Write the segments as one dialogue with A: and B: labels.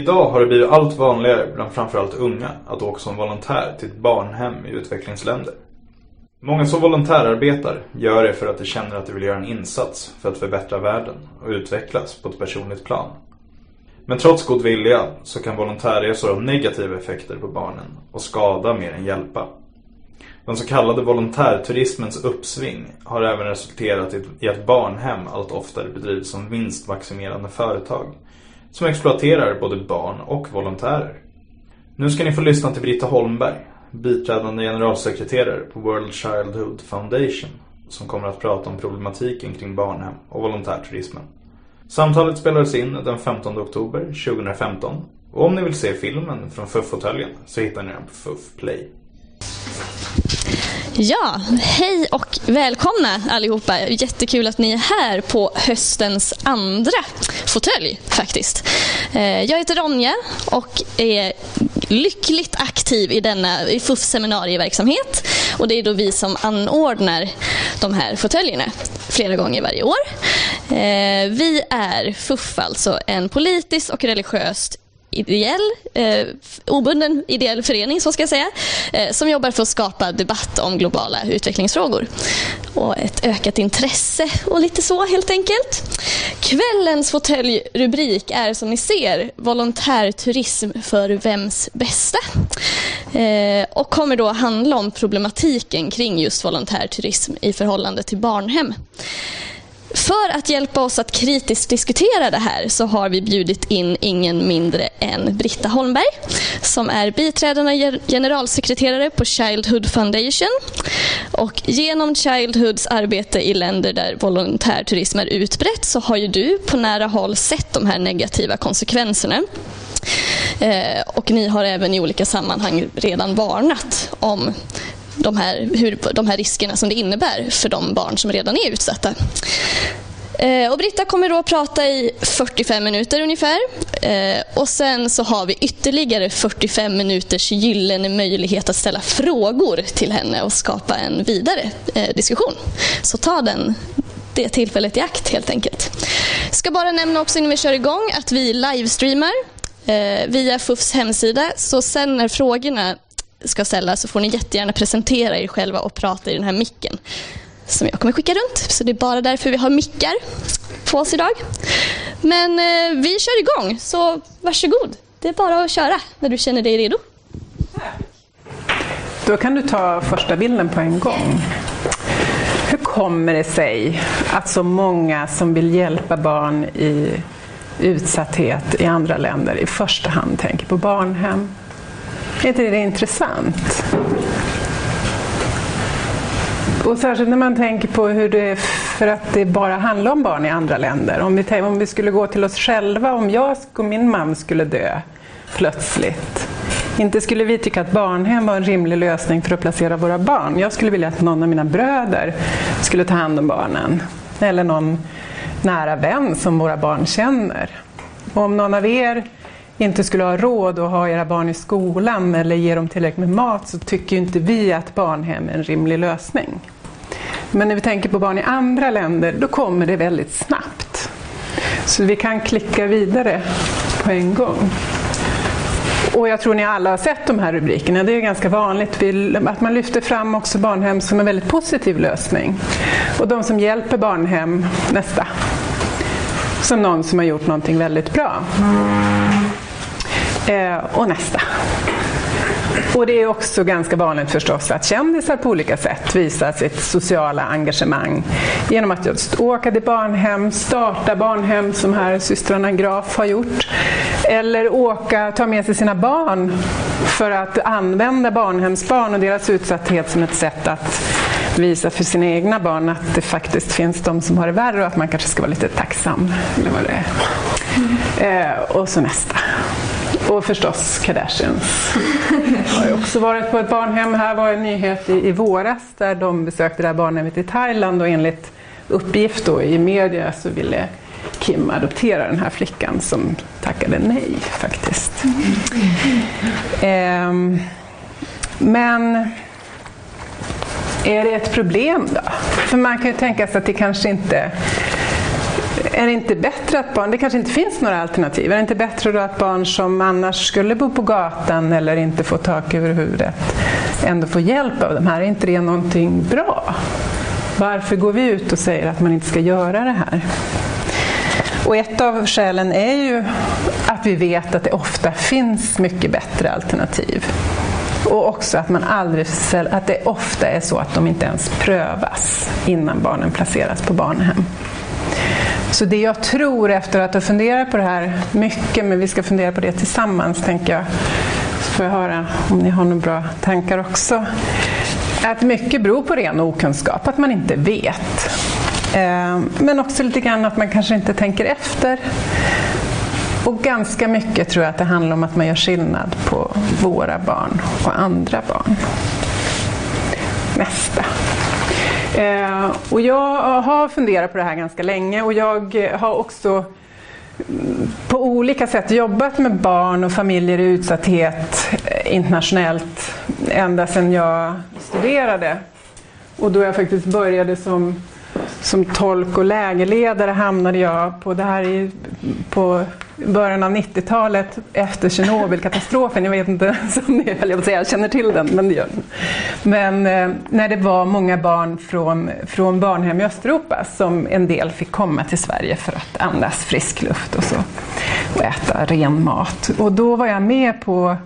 A: Idag har det blivit allt vanligare bland framförallt unga att åka som volontär till ett barnhem i utvecklingsländer. Många som volontärarbetar gör det för att de känner att de vill göra en insats för att förbättra världen och utvecklas på ett personligt plan. Men trots god vilja så kan volontärresor ha negativa effekter på barnen och skada mer än hjälpa. Den så kallade volontärturismens uppsving har även resulterat i att barnhem allt oftare bedrivs som vinstmaximerande företag som exploaterar både barn och volontärer. Nu ska ni få lyssna till Britta Holmberg, biträdande generalsekreterare på World Childhood Foundation som kommer att prata om problematiken kring barnhem och volontärturismen. Samtalet spelades in den 15 oktober 2015 och om ni vill se filmen från FUF-fåtöljen så hittar ni den på FUF Play.
B: Ja, hej och välkomna allihopa. Jättekul att ni är här på höstens andra fåtölj faktiskt. Eh, jag heter Ronja och är lyckligt aktiv i denna i FUF seminarieverksamhet och det är då vi som anordnar de här fåtöljerna flera gånger varje år. Eh, vi är FUF, alltså en politiskt och religiöst ideell, eh, obunden ideell förening så ska jag säga, eh, som jobbar för att skapa debatt om globala utvecklingsfrågor. Och ett ökat intresse och lite så helt enkelt. Kvällens fåtöljrubrik är som ni ser volontärturism för vems bästa? Eh, och kommer då handla om problematiken kring just volontärturism i förhållande till barnhem. För att hjälpa oss att kritiskt diskutera det här så har vi bjudit in ingen mindre än Britta Holmberg som är biträdande generalsekreterare på Childhood Foundation. Och genom Childhoods arbete i länder där volontärturism är utbrett så har ju du på nära håll sett de här negativa konsekvenserna. Eh, och ni har även i olika sammanhang redan varnat om de här, hur, de här riskerna som det innebär för de barn som redan är utsatta. Eh, och Britta kommer då att prata i 45 minuter ungefär. Eh, och sen så har vi ytterligare 45 minuters gyllene möjlighet att ställa frågor till henne och skapa en vidare eh, diskussion. Så ta den, det tillfället i akt helt enkelt. Jag ska bara nämna också innan vi kör igång att vi livestreamar via FUFs hemsida. Så sen när frågorna ska ställa så får ni jättegärna presentera er själva och prata i den här micken som jag kommer skicka runt. Så det är bara därför vi har mickar på oss idag. Men eh, vi kör igång, så varsågod. Det är bara att köra när du känner dig redo.
C: Då kan du ta första bilden på en gång. Hur kommer det sig att så många som vill hjälpa barn i utsatthet i andra länder i första hand tänker på barnhem? Är inte det intressant? Och särskilt när man tänker på hur det, är för att det bara handlar om barn i andra länder. Om vi, om vi skulle gå till oss själva, om jag och min man skulle dö plötsligt. Inte skulle vi tycka att barnhem var en rimlig lösning för att placera våra barn. Jag skulle vilja att någon av mina bröder skulle ta hand om barnen. Eller någon nära vän som våra barn känner. Och om någon av er inte skulle ha råd att ha era barn i skolan eller ge dem tillräckligt med mat så tycker inte vi att barnhem är en rimlig lösning. Men när vi tänker på barn i andra länder då kommer det väldigt snabbt. Så vi kan klicka vidare på en gång. Och jag tror ni alla har sett de här rubrikerna. Det är ganska vanligt att man lyfter fram också barnhem som en väldigt positiv lösning. Och de som hjälper barnhem, nästa. Som någon som har gjort någonting väldigt bra. Eh, och nästa. Och det är också ganska vanligt förstås att kändisar på olika sätt visar sitt sociala engagemang genom att just åka till barnhem, starta barnhem som här systrarna Graf har gjort. Eller åka, ta med sig sina barn för att använda barnhemsbarn och deras utsatthet som ett sätt att visa för sina egna barn att det faktiskt finns de som har det värre och att man kanske ska vara lite tacksam. Eller vad det är. Mm. Eh, och så nästa. Och förstås Kardashians. Jag har också varit på ett barnhem. Här var en nyhet i, i våras där de besökte det här barnhemmet i Thailand och enligt uppgift då i media så ville Kim adoptera den här flickan som tackade nej faktiskt. Mm. Eh, men är det ett problem då? För man kan ju tänka sig att det kanske inte är det inte bättre att barn, det kanske inte finns några alternativ, är det inte bättre då att barn som annars skulle bo på gatan eller inte få tak över huvudet ändå får hjälp av de här? Är inte det någonting bra? Varför går vi ut och säger att man inte ska göra det här? Och ett av skälen är ju att vi vet att det ofta finns mycket bättre alternativ. Och också att, man aldrig, att det ofta är så att de inte ens prövas innan barnen placeras på barnhem. Så det jag tror efter att ha funderat på det här mycket, men vi ska fundera på det tillsammans tänker jag, så får jag höra om ni har några bra tankar också. Att mycket beror på ren okunskap, att man inte vet. Eh, men också lite grann att man kanske inte tänker efter. Och ganska mycket tror jag att det handlar om att man gör skillnad på våra barn och andra barn. Nästa. Eh, och jag har funderat på det här ganska länge och jag har också mm, på olika sätt jobbat med barn och familjer i utsatthet eh, internationellt ända sedan jag studerade. Och då jag faktiskt började som som tolk och lägerledare hamnade jag på det här i, på början av 90-talet efter Tjernobylkatastrofen. Jag vet inte om ni jag säga, känner till den, men det gör den. Men eh, när det var många barn från, från barnhem i Östeuropa som en del fick komma till Sverige för att andas frisk luft och så. Och äta ren mat. Och då var jag med på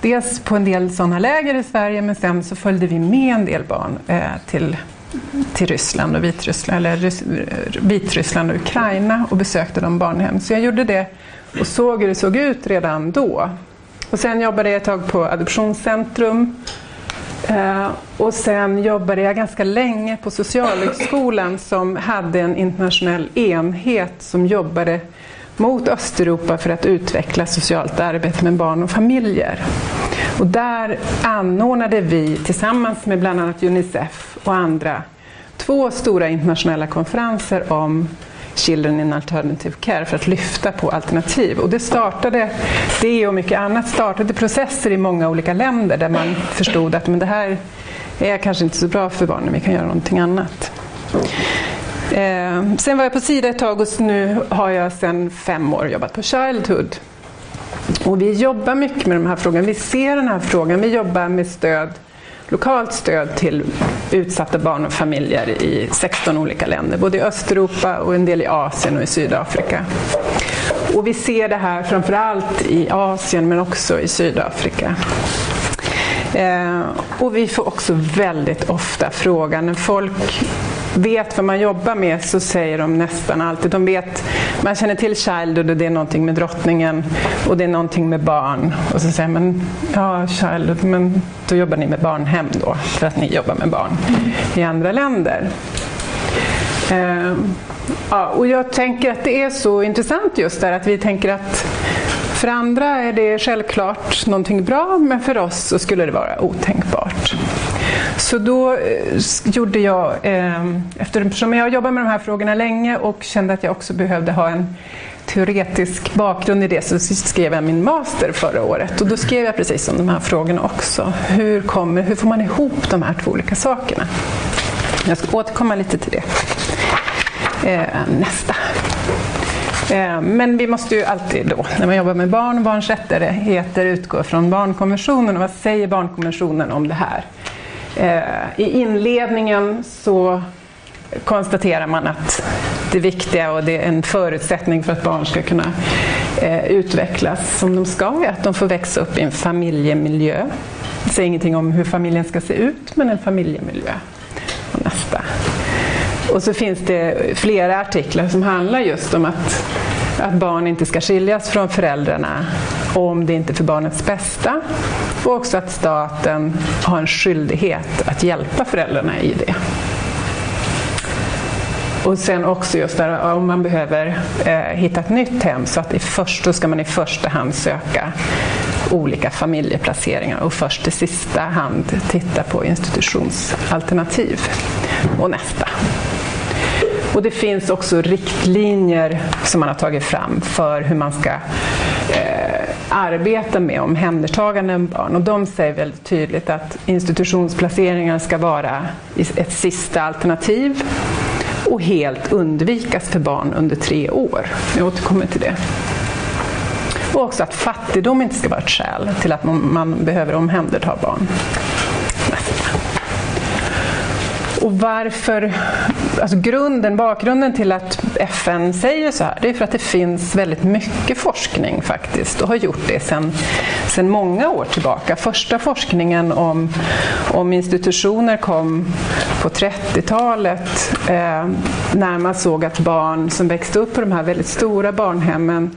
C: Dels på en del sådana läger i Sverige men sen så följde vi med en del barn eh, till till Ryssland och Vitryssland, eller Vitryssland och Ukraina och besökte de barnhem. Så jag gjorde det och såg hur det såg ut redan då. Och sen jobbade jag ett tag på Adoptionscentrum. Eh, och sen jobbade jag ganska länge på Socialhögskolan som hade en internationell enhet som jobbade mot Östeuropa för att utveckla socialt arbete med barn och familjer. Och där anordnade vi tillsammans med bland annat Unicef och andra två stora internationella konferenser om Children in Alternative Care för att lyfta på alternativ. Och det startade, det och mycket annat startade processer i många olika länder där man förstod att men det här är kanske inte så bra för barnen, vi kan göra någonting annat. Eh, sen var jag på Sida ett tag och nu har jag sedan fem år jobbat på Childhood. Och vi jobbar mycket med de här frågorna. Vi ser den här frågan. Vi jobbar med stöd, lokalt stöd till utsatta barn och familjer i 16 olika länder. Både i Östeuropa och en del i Asien och i Sydafrika. Och vi ser det här framförallt i Asien men också i Sydafrika. Eh, och vi får också väldigt ofta frågan när folk vet vad man jobbar med så säger de nästan alltid, de vet, man känner till Childhood och det är någonting med drottningen och det är någonting med barn. Och så säger man, ja Childhood, men då jobbar ni med barnhem då, för att ni jobbar med barn i andra länder. Eh, ja, och jag tänker att det är så intressant just där att vi tänker att för andra är det självklart någonting bra, men för oss så skulle det vara otänkbart. Så då eh, gjorde jag, ehm, eftersom jag har jobbat med de här frågorna länge och kände att jag också behövde ha en teoretisk bakgrund i det så skrev jag min master förra året och då skrev jag precis om de här frågorna också. Hur, kommer, hur får man ihop de här två olika sakerna? Jag ska återkomma lite till det. Eh, nästa. Eh, men vi måste ju alltid då, när man jobbar med barn och barns rättigheter, utgå från barnkonventionen. Och vad säger barnkonventionen om det här? Eh, I inledningen så konstaterar man att det viktiga och det är en förutsättning för att barn ska kunna eh, utvecklas som de ska är att de får växa upp i en familjemiljö. Det säger ingenting om hur familjen ska se ut, men en familjemiljö. Och nästa. Och så finns det flera artiklar som handlar just om att, att barn inte ska skiljas från föräldrarna om det inte är för barnets bästa. Och också att staten har en skyldighet att hjälpa föräldrarna i det. Och sen också just där om man behöver eh, hitta ett nytt hem så att i först, då ska man i första hand söka olika familjeplaceringar och först i sista hand titta på institutionsalternativ. Och nästa. Och det finns också riktlinjer som man har tagit fram för hur man ska eh, arbeta med omhändertagande av barn. Och de säger väldigt tydligt att institutionsplaceringar ska vara ett sista alternativ och helt undvikas för barn under tre år. Jag återkommer till det. Och också att fattigdom inte ska vara ett skäl till att man behöver omhänderta barn. Och varför, alltså grunden, bakgrunden till att FN säger så här, det är för att det finns väldigt mycket forskning faktiskt och har gjort det sedan, sen många år tillbaka. Första forskningen om, om institutioner kom på 30-talet eh, när man såg att barn som växte upp på de här väldigt stora barnhemmen,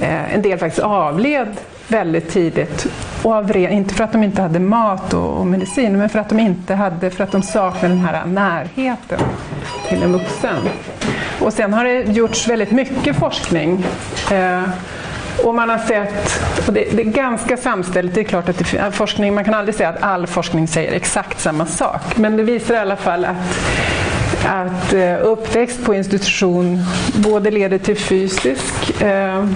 C: eh, en del faktiskt avled väldigt tidigt. Och av inte för att de inte hade mat och, och, medicin, men för att de inte hade, för att de saknade den här närheten till en vuxen. Och sen har det gjorts väldigt mycket forskning. Eh, och man har sett, och det, det, är ganska samställt. det är klart att det, forskning, man kan aldrig säga att all forskning säger exakt samma sak, men det visar i alla fall att att eh, uppväxt på institution både leder till fysisk eh,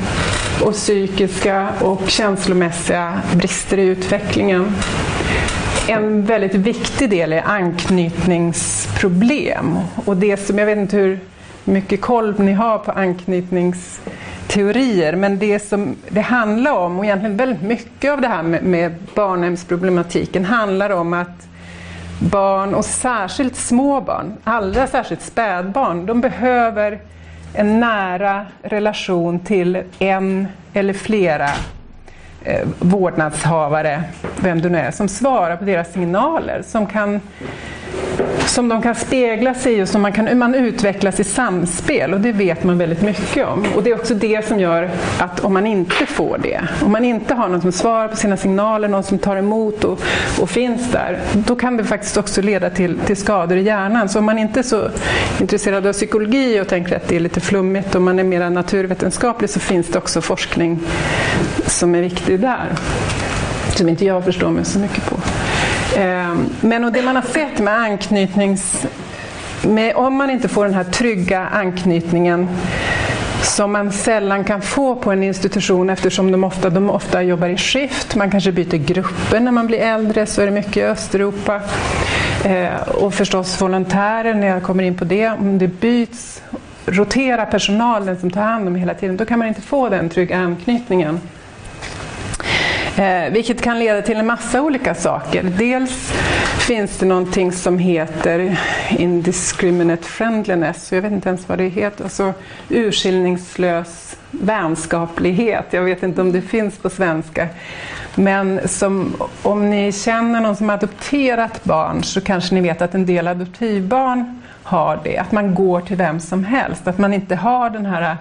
C: och psykiska och känslomässiga brister i utvecklingen. En väldigt viktig del är anknytningsproblem. Och det som, jag vet inte hur mycket koll ni har på anknytningsteorier, men det som det handlar om, och egentligen väldigt mycket av det här med, med barnhemsproblematiken handlar om att barn och särskilt små barn, allra särskilt spädbarn, de behöver en nära relation till en eller flera eh, vårdnadshavare, vem det nu är, som svarar på deras signaler, som kan som de kan spegla sig i och som man kan man utvecklas i samspel och det vet man väldigt mycket om. Och det är också det som gör att om man inte får det, om man inte har någon som svarar på sina signaler, någon som tar emot och, och finns där, då kan det faktiskt också leda till, till skador i hjärnan. Så om man inte är så intresserad av psykologi och tänker att det är lite flummigt och man är mer naturvetenskaplig så finns det också forskning som är viktig där. Som inte jag förstår mig så mycket på. Ehm, men och det man har sett med anknytnings... Med, om man inte får den här trygga anknytningen som man sällan kan få på en institution eftersom de ofta, de ofta jobbar i skift. Man kanske byter grupper när man blir äldre, så är det mycket i Östeuropa. Eh, och förstås volontärer, när jag kommer in på det. Om det byts, roterar personalen som tar hand om hela tiden, då kan man inte få den trygga anknytningen. Eh, vilket kan leda till en massa olika saker. Dels finns det någonting som heter indiscriminate friendliness, jag vet inte ens vad det heter, alltså urskillningslös vänskaplighet. Jag vet inte om det finns på svenska. Men som, om ni känner någon som har adopterat barn så kanske ni vet att en del adoptivbarn har det. Att man går till vem som helst. Att man inte har den här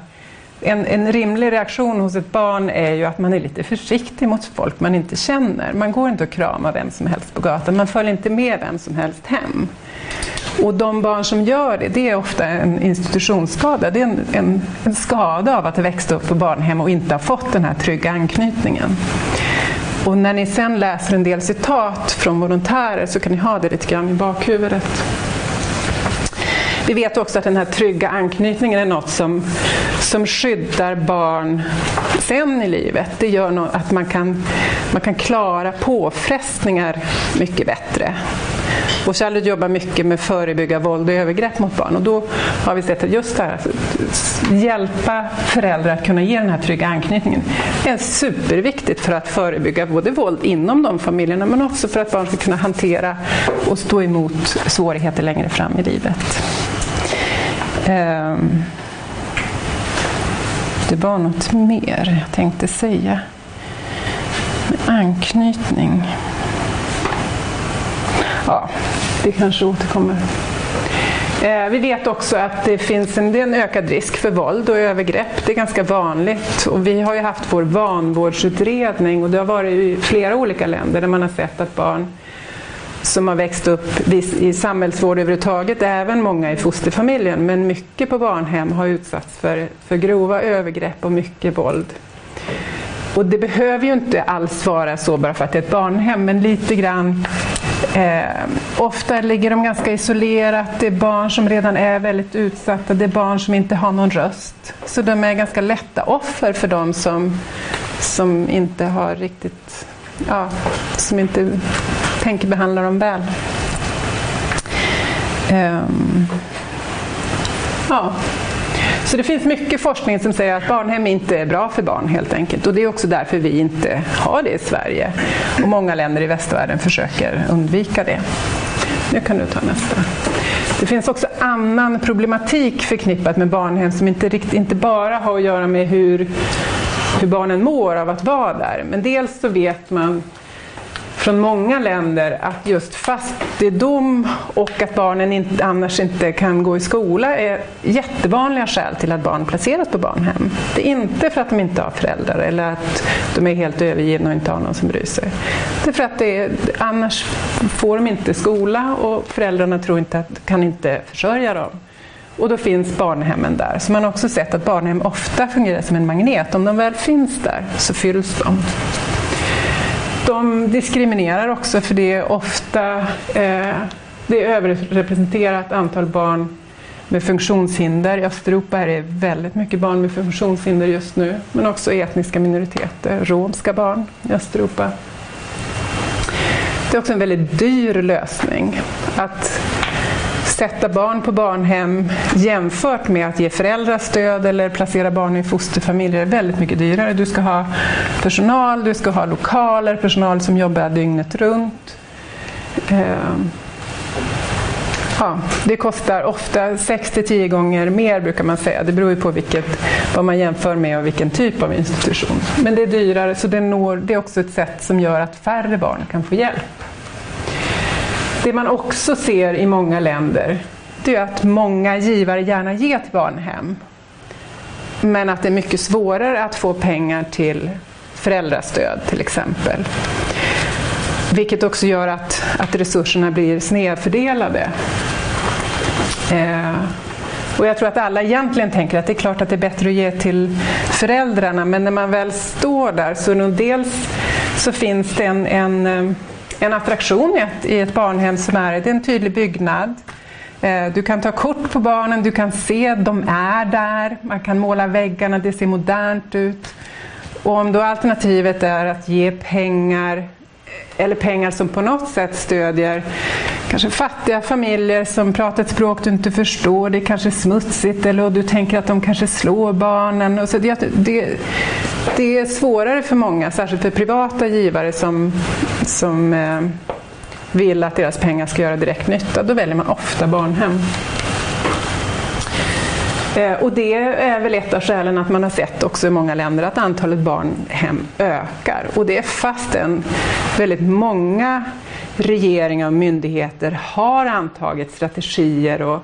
C: en, en, rimlig reaktion hos ett barn är ju att man är lite försiktig mot folk man inte känner. Man går inte och kramar vem som helst på gatan, man följer inte med vem som helst hem. Och de barn som gör det, det är ofta en institutionsskada. Det är en, en, en skada av att ha växt upp på barnhem och inte ha fått den här trygga anknytningen. Och när ni sen läser en del citat från volontärer så kan ni ha det lite grann i bakhuvudet. Vi vet också att den här trygga anknytningen är något som, som skyddar barn sen i livet. Det gör att man kan, man kan klara påfrestningar mycket bättre. Och Charlotte jobbar mycket med att förebygga våld och övergrepp mot barn och då har vi sett att just det här, att hjälpa föräldrar att kunna ge den här trygga anknytningen är superviktigt för att förebygga både våld inom de familjerna men också för att barn ska kunna hantera och stå emot svårigheter längre fram i livet. Ehm, det var något mer jag tänkte säga. Anknytning. Ja, det kanske återkommer. Eh, vi vet också att det finns en, det en ökad risk för våld och övergrepp. Det är ganska vanligt. Och vi har ju haft vår vanvårdsutredning och det har varit i flera olika länder där man har sett att barn som har växt upp i samhällsvård överhuvudtaget, även många i fosterfamiljen, men mycket på barnhem har utsatts för, för grova övergrepp och mycket våld. Och det behöver ju inte alls vara så bara för att det är ett barnhem, men lite grann eh, ofta ligger de ganska isolerat, det är barn som redan är väldigt utsatta, det är barn som inte har någon röst. Så de är ganska lätta offer för de som, som inte har riktigt, ja, som inte tänker behandla dem väl. Um, Ja. Så det finns mycket forskning som säger att barnhem inte är bra för barn helt enkelt. Och det är också därför vi inte har det i Sverige. Och många länder i västvärlden försöker undvika det. Nu kan du ta nästa. Det finns också annan problematik förknippat med barnhem som inte, rikt, inte bara har att göra med hur, hur barnen mår av att vara där. Men dels så vet man från många länder att just fattigdom och att barnen inte, annars inte kan gå i skola är jättevanliga skäl till att barn placeras på barnhem. Det är inte för att de inte har föräldrar eller att de är helt övergivna och inte har någon som bryr sig. Det är för att det är, annars får de inte skola och föräldrarna tror inte att, kan inte försörja dem. Och då finns barnhemmen där. Så man har också sett att barnhem ofta fungerar som en magnet. Om de väl finns där så fylls de. De diskriminerar också för det är ofta eh, det är överrepresenterat antal barn med funktionshinder. I Östeuropa är det väldigt mycket barn med funktionshinder just nu, men också etniska minoriteter, romska barn i Östeuropa. Det är också en väldigt dyr lösning att sätta barn på barnhem jämfört med att ge föräldrar stöd eller placera barn i fosterfamiljer är väldigt mycket dyrare. Du ska ha personal, du ska ha lokaler, personal som jobbar dygnet runt. Ehm, ja, det kostar ofta 6-10 gånger mer brukar man säga. Det beror ju på vilket, vad man jämför med och vilken typ av institution. Men det är dyrare så det, når, det är också ett sätt som gör att färre barn kan få hjälp. Det man också ser i många länder det är att många givare gärna ger till barnhem. Men att det är mycket svårare att få pengar till föräldrastöd till exempel. Vilket också gör att, att resurserna blir snedfördelade. Eh, och jag tror att alla egentligen tänker att det är klart att det är bättre att ge till föräldrarna men när man väl står där så dels så finns det en, en eh, en attraktion i ett, i ett barnhem som är, det är en tydlig byggnad. Eh, du kan ta kort på barnen, du kan se att de är där, man kan måla väggarna, det ser modernt ut. Och om då alternativet är att ge pengar eller pengar som på något sätt stödjer kanske fattiga familjer som pratar ett språk du inte förstår, det är kanske smutsigt eller du tänker att de kanske slår barnen. Och så det, det, det är svårare för många, särskilt för privata givare som, som eh, vill att deras pengar ska göra direkt nytta. Då väljer man ofta barnhem. Eh, och det är väl ett av skälen att man har sett också i många länder att antalet barnhem ökar. Och det är fastän väldigt många regeringar och myndigheter har antagit strategier och,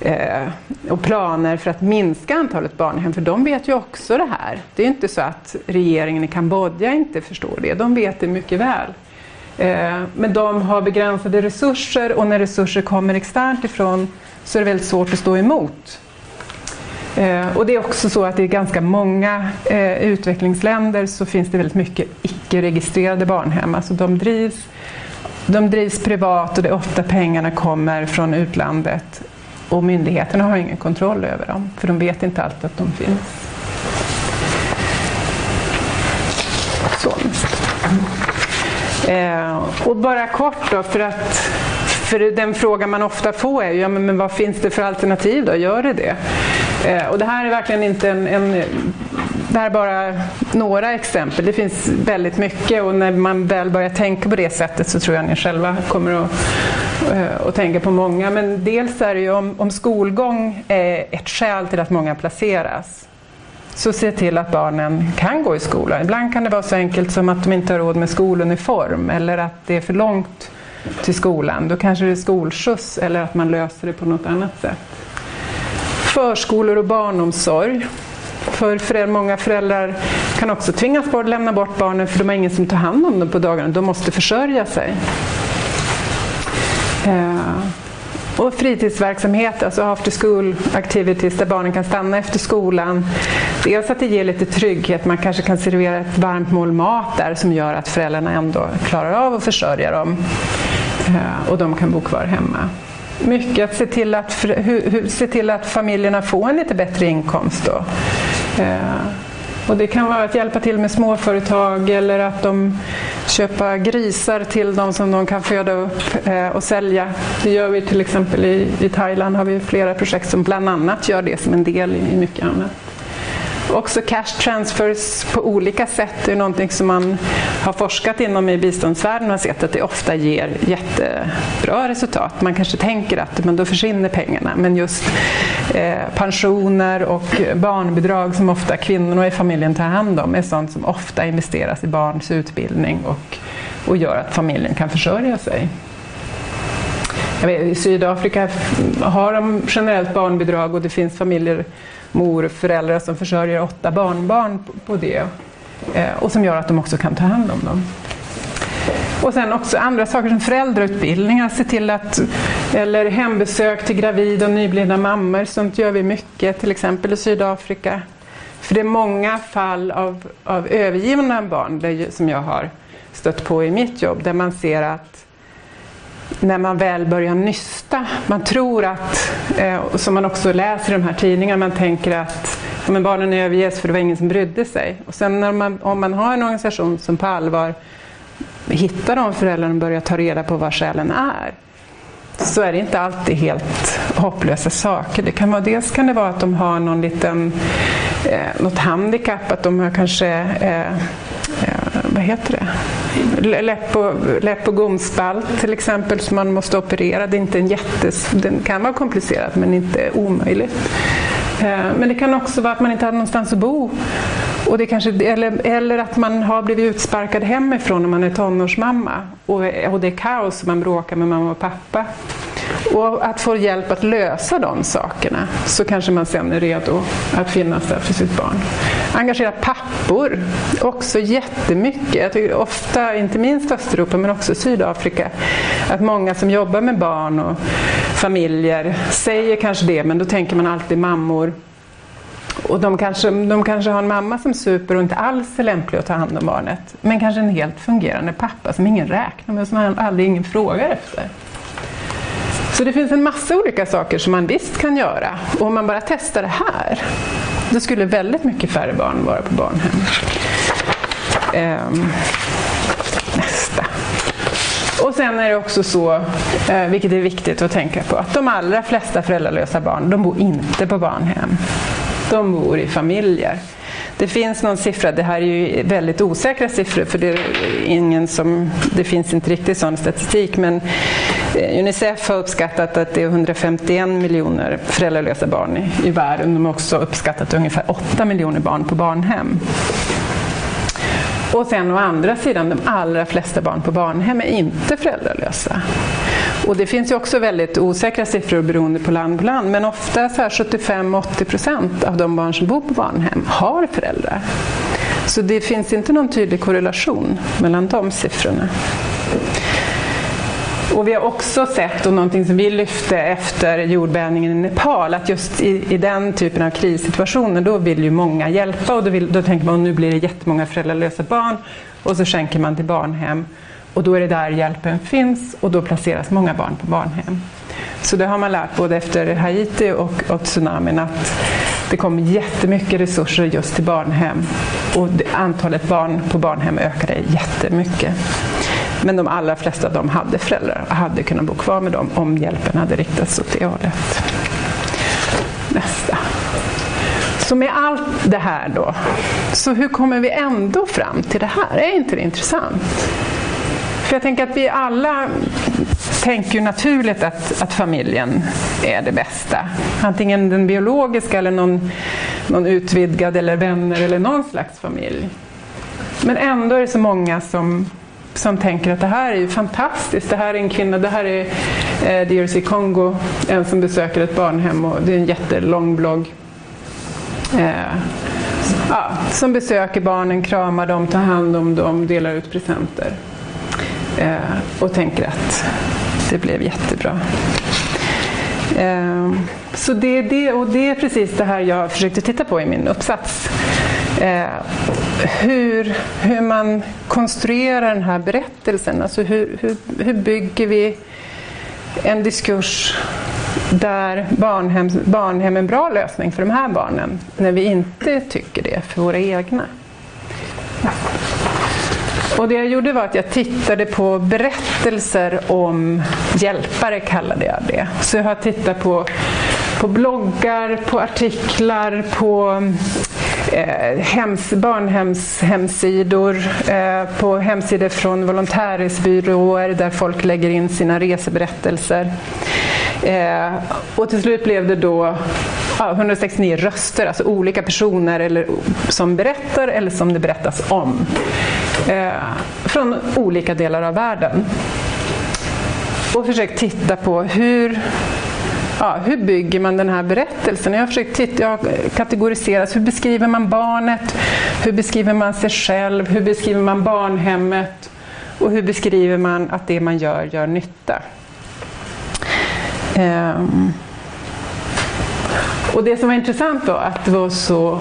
C: eh, och planer för att minska antalet barnhem. För de vet ju också det här. Det är inte så att regeringen i Kambodja inte förstår det. De vet det mycket väl. Eh, men de har begränsade resurser och när resurser kommer externt ifrån så är det väldigt svårt att stå emot. Eh, och det är också så att i ganska många eh, utvecklingsländer så finns det väldigt mycket icke-registrerade barnhem. Alltså de drivs, de drivs privat och det är ofta pengarna kommer från utlandet. Och myndigheterna har ingen kontroll över dem, för de vet inte alltid att de finns. Så. Eh, och bara kort då, för att för den fråga man ofta får är ju, ja, men vad finns det för alternativ då? Gör det det? Eh, och det här är verkligen inte en, en det här är bara några exempel. Det finns väldigt mycket och när man väl börjar tänka på det sättet så tror jag ni själva kommer att, eh, att tänka på många. Men dels är det ju om, om skolgång är ett skäl till att många placeras så se till att barnen kan gå i skolan. Ibland kan det vara så enkelt som att de inte har råd med skoluniform eller att det är för långt till skolan. Då kanske det är skolskjuts eller att man löser det på något annat sätt. Förskolor och barnomsorg. För föräldrar, många föräldrar kan också tvingas bort, lämna bort barnen för de har ingen som tar hand om dem på dagarna. De måste försörja sig. Eh, och fritidsverksamhet, alltså after school activities där barnen kan stanna efter skolan. Dels att det ger lite trygghet, man kanske kan servera ett varmt mål mat där som gör att föräldrarna ändå klarar av att försörja dem. Eh, och de kan bo kvar hemma. Mycket att se till att, se till att familjerna får en lite bättre inkomst. Då. Eh, Och det kan vara att hjälpa till med småföretag eller att de köper grisar till dem som de kan föda upp eh, och sälja. Det gör vi till exempel i, i Thailand har vi flera projekt som bland annat gör det som en del i mycket annat. Också cash transfers på olika sätt är någonting som man har forskat inom i biståndsvärlden och sett att det ofta ger jättebra resultat. Man kanske tänker att men då försvinner pengarna men just eh, pensioner och barnbidrag som ofta kvinnorna i familjen tar hand om är sånt som ofta investeras i barns utbildning och, och gör att familjen kan försörja sig. Vet, I Sydafrika har de generellt barnbidrag och det finns familjer mor och föräldrar som försörjer åtta barnbarn på det eh, och som gör att de också kan ta hand om dem. Och sen också andra saker som föräldrautbildningar, se till att, eller hembesök till gravida och nyblivna mammor, sånt gör vi mycket, till exempel i Sydafrika. För det är många fall av, av övergivna barn som jag har stött på i mitt jobb, där man ser att när man väl börjar nysta. Man tror att, eh, som man också läser i de här tidningarna, man tänker att ja, men barnen överges för det var ingen som brydde sig. Och sen när man, om man har en organisation som på allvar hittar de föräldrarna och börjar ta reda på vad skälen är så är det inte alltid helt hopplösa saker. Det kan vara, dels kan det vara att de har någon liten, eh, något handikapp, att de har kanske eh, eh, vad heter det? Läpp och, läpp och gomspalt till exempel som man måste operera. Det är inte en jättes, den kan vara komplicerad men inte omöjligt. Eh, men det kan också vara att man inte har någonstans att bo. Och det kanske, eller, eller att man har blivit utsparkad hemifrån när man är tonårsmamma och, och det är kaos och man bråkar med mamma och pappa. Och att få hjälp att lösa de sakerna så kanske man sen är redo att finnas där för sitt barn. Engagera pappor, också jättemycket. Jag tycker ofta, inte minst Östeuropa men också Sydafrika, att många som jobbar med barn och familjer säger kanske det men då tänker man alltid mammor och de kanske, de kanske har en mamma som super och inte alls är lämplig att ta hand om barnet. Men kanske en helt fungerande pappa som ingen räknar med, som aldrig ingen frågar efter. Så det finns en massa olika saker som man visst kan göra. Och om man bara testar det här, då skulle väldigt mycket färre barn vara på barnhem. Um, nästa. Och sen är det också så, eh, vilket är viktigt att tänka på, att de allra flesta föräldralösa barn, de bor inte på barnhem. De bor i familjer. Det finns någon siffra, det här är ju väldigt osäkra siffror för det, är ingen som, det finns inte riktigt sån statistik men Eh, Unicef har uppskattat att det är 151 miljoner föräldralösa barn i, i världen. De har också uppskattat ungefär 8 miljoner barn på barnhem. Och sen å andra sidan, de allra flesta barn på barnhem är inte föräldralösa. Och det finns ju också väldigt osäkra siffror beroende på land på land, men ofta 75-80 procent av de barn som bor på barnhem har föräldrar. Så det finns inte någon tydlig korrelation mellan de siffrorna. Och vi har också sett, och någonting som vi lyfte efter jordbävningen i Nepal, att just i, i den typen av krissituationer då vill ju många hjälpa och då, vill, då tänker man att nu blir det jättemånga föräldralösa barn och så skänker man till barnhem och då är det där hjälpen finns och då placeras många barn på barnhem. Så det har man lärt både efter Haiti och, och tsunamin att det kommer jättemycket resurser just till barnhem och antalet barn på barnhem ökade jättemycket. Men de allra flesta av dem hade föräldrar och hade kunnat bo kvar med dem om hjälpen hade riktats åt det hållet. Nästa. Så med allt det här då, så hur kommer vi ändå fram till det här? Är inte det intressant? För jag tänker att vi alla tänker ju naturligt att, att familjen är det bästa. Antingen den biologiska eller någon, någon utvidgad eller vänner eller någon slags familj. Men ändå är det så många som som tänker att det här är ju fantastiskt. Det här är en kvinna, det här är eh, DRC Kongo, en som besöker ett barnhem och det är en jättelång blogg. Eh, ja, som besöker barnen, kramar dem, tar hand om dem, delar ut presenter. Eh, och tänker att det blev jättebra. Eh, så det är det, och det är precis det här jag försökte titta på i min uppsats. Eh, hur, hur man konstruerar den här berättelsen. Alltså hur, hur, hur bygger vi en diskurs där barnhem, barnhem är en bra lösning för de här barnen när vi inte tycker det för våra egna. Och det jag gjorde var att jag tittade på berättelser om hjälpare, kallade jag det. Så jag har tittat på, på bloggar, på artiklar, på eh, hems, barnhemshemsidor, eh, på hemsidor från volontärresbyråer där folk lägger in sina reseberättelser. Eh, och till slut blev det då ja, 169 röster, alltså olika personer eller, som berättar eller som det berättas om. Eh, från olika delar av världen. Och försökt titta på hur ja, hur bygger man den här berättelsen? Jag har försökt titta, jag har kategoriserat, hur beskriver man barnet? Hur beskriver man sig själv? Hur beskriver man barnhemmet? Och hur beskriver man att det man gör gör nytta? Um, och det som var intressant var att det var så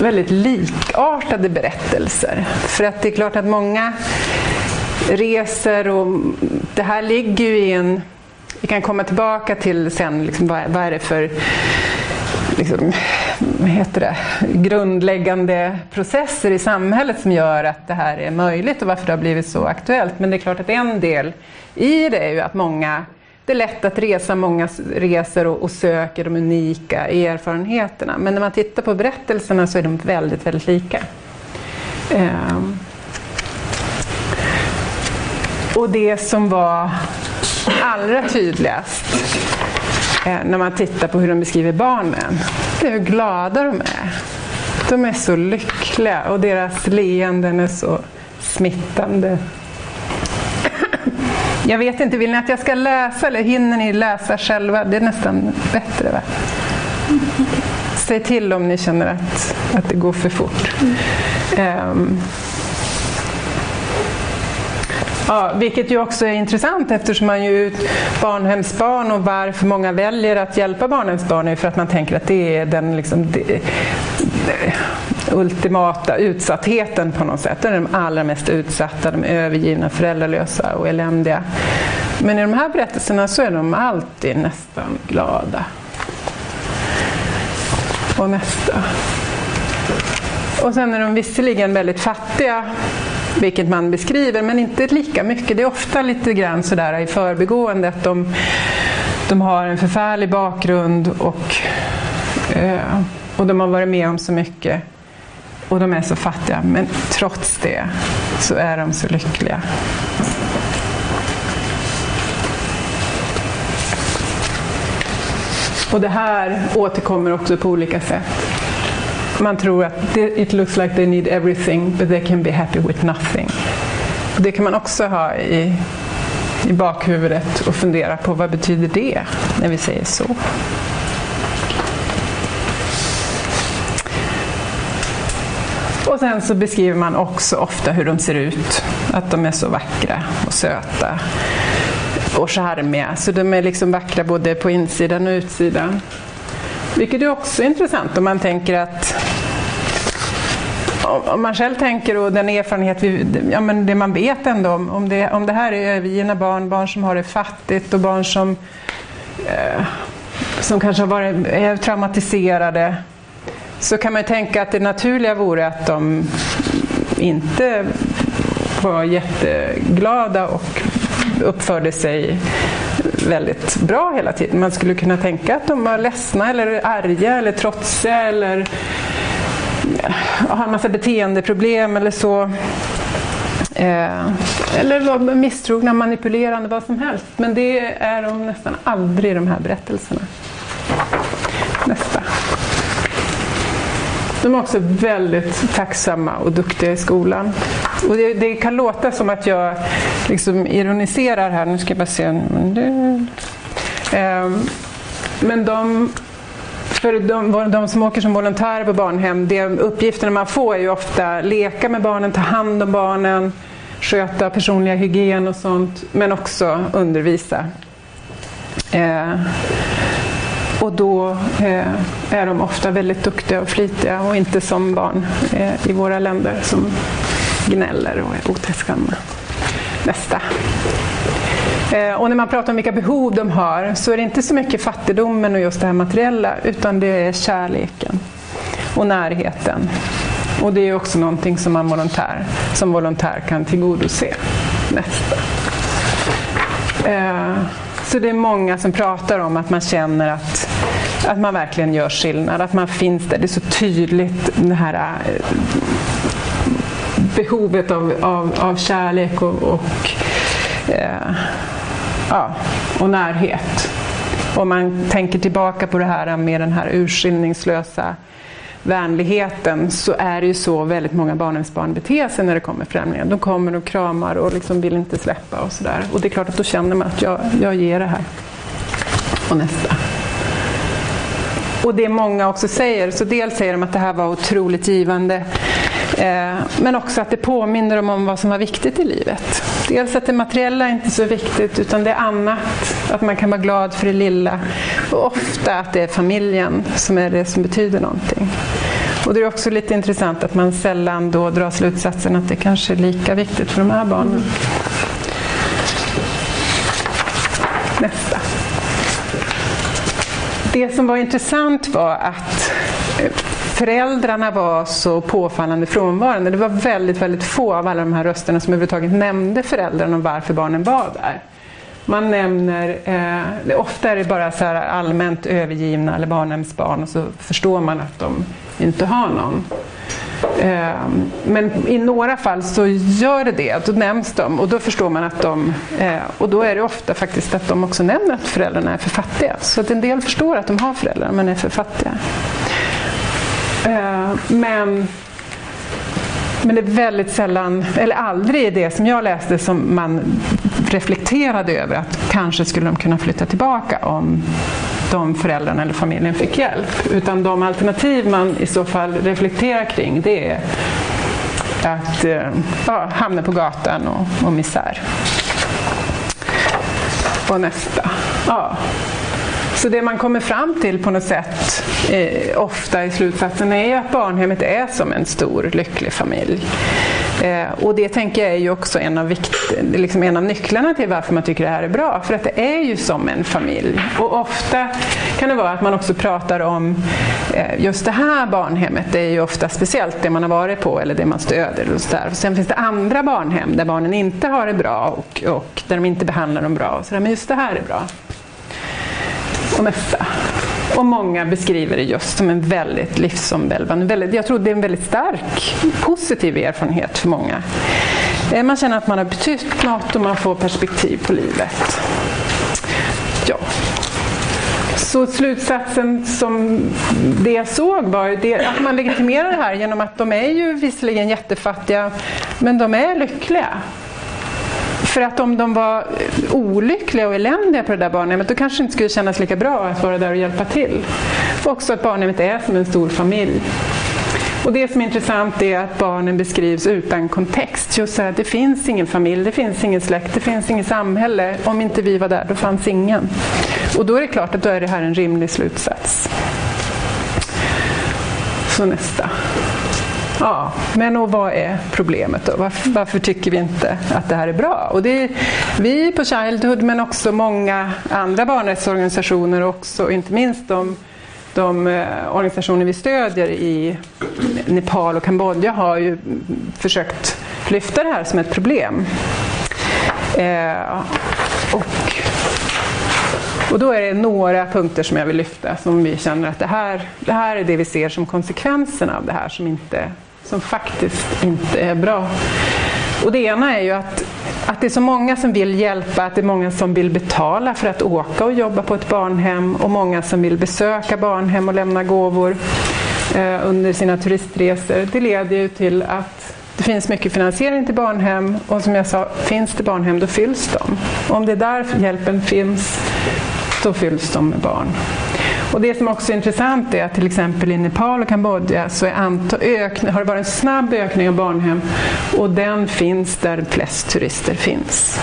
C: väldigt likartade berättelser. För att det är klart att många reser och det här ligger ju i en... Vi kan komma tillbaka till sen, liksom, vad, vad är det för liksom, heter det, grundläggande processer i samhället som gör att det här är möjligt och varför det har blivit så aktuellt. Men det är klart att en del i det är ju att många det är lätt att resa, många reser och, och, söker de unika erfarenheterna. Men när man tittar på berättelserna så är de väldigt, väldigt lika. Um, och det som var allra tydligast eh, när man tittar på hur de beskriver barnen, det är hur glada de är. De är så lyckliga och deras leenden är så smittande. Jag vet inte, vill ni att jag ska läsa eller hinner ni läsa själva? Det är nästan bättre va? Säg till om ni känner att, att det går för fort. Um, Ja, vilket ju också är intressant eftersom man ju barnhemsbarn och varför många väljer att hjälpa barnhemsbarn är för att man tänker att det är den liksom, det, det, ultimata utsattheten på något sätt. Det är de allra mest utsatta, de övergivna, föräldralösa och eländiga. Men i de här berättelserna så är de alltid nästan glada. Och nästa. Och sen är de visserligen väldigt fattiga, vilket man beskriver, men inte lika mycket. Det är ofta lite grann sådär i förbigående att de, de har en förfärlig bakgrund och, eh, och de har varit med om så mycket och de är så fattiga, men trots det så är de så lyckliga. Och det här återkommer också på olika sätt. Man tror att it looks like they need everything but they can be happy with nothing. Det kan man också ha i, i bakhuvudet och fundera på vad betyder det när vi säger så. Och sen så beskriver man också ofta hur de ser ut. Att de är så vackra och söta och charmiga. Så de är liksom vackra både på insidan och utsidan. Vilket är också intressant om man tänker att om man själv tänker och den erfarenhet, vi, ja men det man vet ändå om, om, det, om det här är övergivna barn, barn som har det fattigt och barn som, eh, som kanske har varit, är traumatiserade så kan man ju tänka att det naturliga vore att de inte var jätteglada och uppförde sig väldigt bra hela tiden. Man skulle kunna tänka att de var ledsna eller arga eller trotsiga eller har en massa beteendeproblem eller så. Eh, eller var misstrogna, manipulerande, vad som helst. Men det är de nästan aldrig i de här berättelserna. Nästa. De är också väldigt tacksamma och duktiga i skolan. Och det, det kan låta som att jag liksom ironiserar här. Nu ska jag bara se. Men ehm, de, för de, de som åker som volontärer på barnhem, det uppgifterna man får är ju ofta leka med barnen, ta hand om barnen, sköta personliga hygien och sånt, men också undervisa. Eh, och då eh, är de ofta väldigt duktiga och flitiga och inte som barn eh, i våra länder som gnäller och är otacksamma. Nästa. Eh, och när man pratar om vilka behov de har så är det inte så mycket fattigdomen och just det här materiella utan det är kärleken och närheten. Och det är också någonting som man volontär, som volontär kan tillgodose. Nästa. Eh, så det är många som pratar om att man känner att, att man verkligen gör skillnad, att man finns där. Det är så tydligt det här eh, behovet av, av, av kärlek och, och, eh, ja, och närhet. Om man tänker tillbaka på det här med den här urskillningslösa vänligheten så är det ju så väldigt många barnhemsbarn beter sig när det kommer främlingar. De kommer och kramar och liksom vill inte släppa och sådär. Och det är klart att då känner man att jag, jag ger det här. Och nästa. Och det många också säger, så dels säger de att det här var otroligt givande eh, men också att det påminner dem om vad som var viktigt i livet. Dels att det materiella är inte så viktigt utan det är annat, att man kan vara glad för det lilla. Och ofta att det är familjen som är det som betyder någonting. Och det är också lite intressant att man sällan då drar slutsatsen att det kanske är lika viktigt för de här barnen. Det som var intressant var att eh, föräldrarna var så påfallande frånvarande. Det var väldigt, väldigt få av alla de här rösterna som överhuvudtaget nämnde föräldrarna och varför barnen var där. Man nämner, eh, ofta är det bara så allmänt övergivna eller barnhemsbarn och så förstår man att de inte har någon. Eh, men i några fall så gör det det, då nämns de och då förstår man att de, eh, och då är det ofta faktiskt att de också nämner att föräldrarna är för fattiga. Så att en del förstår att de har föräldrar men är för fattiga. Eh, men, men det är väldigt sällan, eller aldrig i det som jag läste som man reflekterade över att kanske skulle de kunna flytta tillbaka om de föräldrarna eller familjen fick hjälp. Utan de alternativ man i så fall reflekterar kring det är att eh, ja, hamna på gatan och, och misär. Och nästa. Ja. Så det man kommer fram till på något sätt eh, ofta i slutsatsen är att barnhemmet är som en stor lycklig familj. Eh, och det tänker jag är ju också en av, vikt, liksom en av nycklarna till varför man tycker det här är bra. För att det är ju som en familj. Och ofta kan det vara att man också pratar om eh, just det här barnhemmet, det är ju ofta speciellt det man har varit på eller det man stöder. Och så där. Sen finns det andra barnhem där barnen inte har det bra och, och där de inte behandlar dem bra. Och så där. Men just det här är bra och nästa. Och många beskriver det just som en väldigt livsomvälvande, väldigt, jag tror det är en väldigt stark positiv erfarenhet för många. Eh, man känner att man har betytt något och man får perspektiv på livet. Ja. Så slutsatsen som det jag såg var det, att man legitimerar det här genom att de är ju visserligen jättefattiga men de är lyckliga. För att om de var olyckliga och eländiga på det där barnhemmet då kanske det inte skulle kännas lika bra att vara där och hjälpa till. Och också att barnhemmet är som en stor familj. Och det som är intressant är att barnen beskrivs utan kontext. Just så här, det finns ingen familj, det finns ingen släkt, det finns inget samhälle. Om inte vi var där, då fanns ingen. Och då är det klart att då är det här en rimlig slutsats. Så nästa. Ja, men och vad är problemet då? Varför, varför, tycker vi inte att det här är bra? Och det är vi på Childhood men också många andra barnrättsorganisationer också, inte minst de, de eh, organisationer vi stödjer i Nepal och Kambodja har ju försökt lyfta det här som ett problem. Eh, och, och då är det några punkter som jag vill lyfta som vi känner att det här, det här är det vi ser som konsekvenserna av det här som inte som faktiskt inte är bra. Och det ena är ju att, att det är så många som vill hjälpa, att det är många som vill betala för att åka och jobba på ett barnhem och många som vill besöka barnhem och lämna gåvor eh, under sina turistresor. Det leder ju till att det finns mycket finansiering till barnhem och som jag sa, finns det barnhem då fylls de. Och om det är där hjälpen finns, då fylls de med barn. Och det som också är intressant är att till exempel i Nepal och Kambodja så är har det varit en snabb ökning av barnhem och den finns där flest turister finns.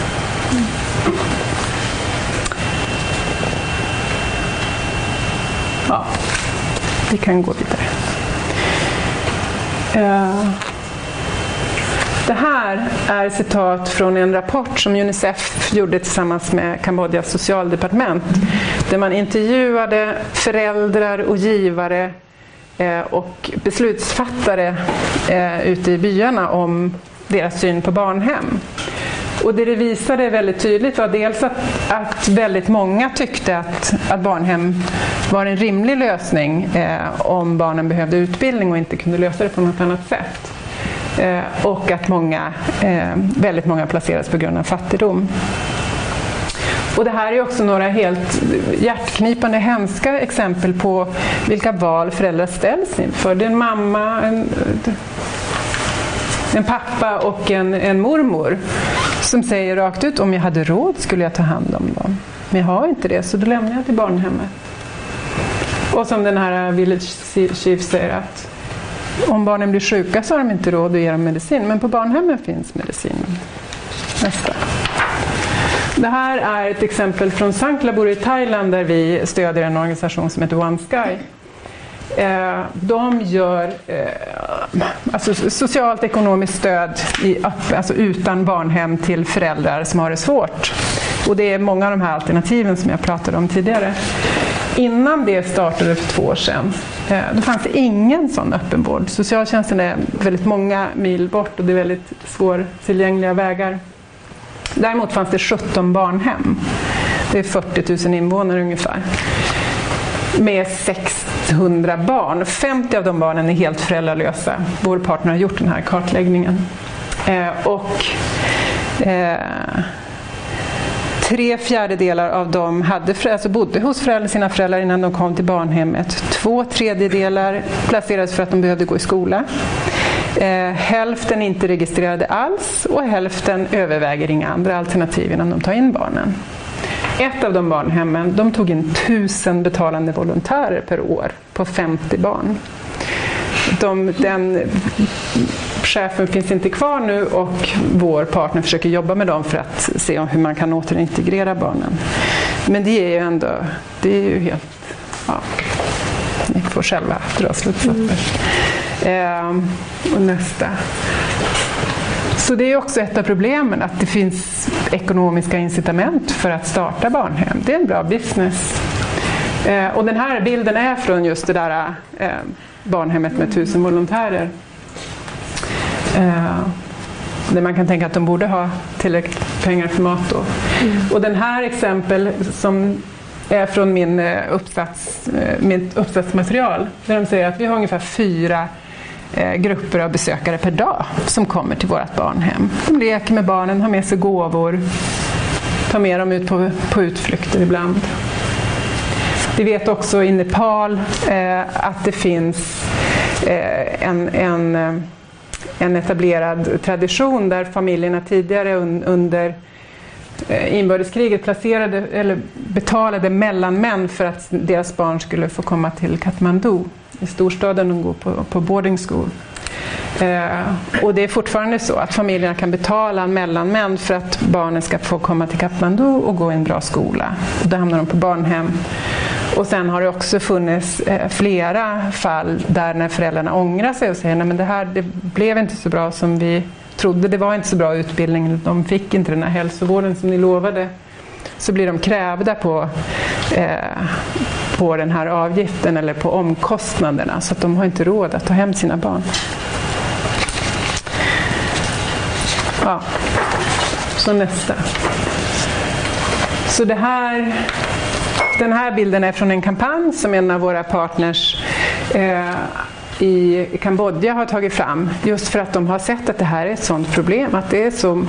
C: Ja, vi kan gå vidare. Uh. Det här är citat från en rapport som Unicef gjorde tillsammans med Kambodjas socialdepartement. Där man intervjuade föräldrar och givare eh, och beslutsfattare eh, ute i byarna om deras syn på barnhem. Och det det visade väldigt tydligt var dels att, att väldigt många tyckte att, att barnhem var en rimlig lösning eh, om barnen behövde utbildning och inte kunde lösa det på något annat sätt. Eh, och att många, eh, väldigt många placeras på grund av fattigdom. Och det här är också några helt hjärtknipande hemska exempel på vilka val föräldrar ställs inför. Det är en mamma, en, en pappa och en, en mormor som säger rakt ut om jag hade råd skulle jag ta hand om dem. Men jag har inte det så då lämnar jag till barnhemmet. Och som den här Village Chief säger att om barnen blir sjuka så har de inte råd att ge dem medicin men på barnhemmen finns medicinen. Nästa. Det här är ett exempel från Sanklabur i Thailand där vi stödjer en organisation som heter One Sky. Eh, de gör eh, alltså socialt ekonomiskt stöd i, alltså utan barnhem till föräldrar som har det svårt. Och det är många av de här alternativen som jag pratade om tidigare. Innan det startade för två år sedan, eh, då fanns det ingen sån öppenvård. Socialtjänsten är väldigt många mil bort och det är väldigt svårtillgängliga vägar. Däremot fanns det 17 barnhem. Det är 40 000 invånare ungefär med 600 barn. 50 av de barnen är helt föräldralösa. Vår partner har gjort den här kartläggningen. Eh, och eh, Tre fjärdedelar av dem hade, alltså bodde hos föräldrar, sina föräldrar innan de kom till barnhemmet. Två tredjedelar placerades för att de behövde gå i skola. Eh, hälften inte registrerade alls och hälften överväger inga andra alternativ innan de tar in barnen. Ett av de barnhemmen de tog in tusen betalande volontärer per år på 50 barn. De, den chefen finns inte kvar nu och vår partner försöker jobba med dem för att se hur man kan återintegrera barnen. Men det är ju ändå, det är ju helt, ja, ni får själva dra slutsatser. Mm. Eh, och nästa. Så det är också ett av problemen, att det finns ekonomiska incitament för att starta barnhem. Det är en bra business. Eh, och den här bilden är från just det där eh, barnhemmet med tusen volontärer. Eh, där man kan tänka att de borde ha tillräckligt pengar för mat då. Mm. Och den här exempel som är från min uppsats, mitt uppsatsmaterial, där de säger att vi har ungefär fyra Eh, grupper av besökare per dag som kommer till vårt barnhem. De leker med barnen, har med sig gåvor, tar med dem ut på, på utflykter ibland. Vi vet också i Nepal eh, att det finns eh, en, en, eh, en etablerad tradition där familjerna tidigare un, under eh, inbördeskriget placerade, eller betalade mellanmän för att deras barn skulle få komma till Kathmandu i storstaden och gå på, på boarding school. Eh, och det är fortfarande så att familjerna kan betala mellanmän för att barnen ska få komma till Kathmandu och gå i en bra skola. Och då hamnar de på barnhem. Och sen har det också funnits eh, flera fall där när föräldrarna ångrar sig och säger att det här det blev inte så bra som vi trodde. Det var inte så bra utbildning, de fick inte den här hälsovården som ni lovade. Så blir de krävda på, eh, på den här avgiften eller på omkostnaderna så att de har inte råd att ta hem sina barn. Ja, så nästa. Så det här, den här bilden är från en kampanj som en av våra partners eh, i Kambodja har tagit fram just för att de har sett att det här är ett sådant problem. Att det är så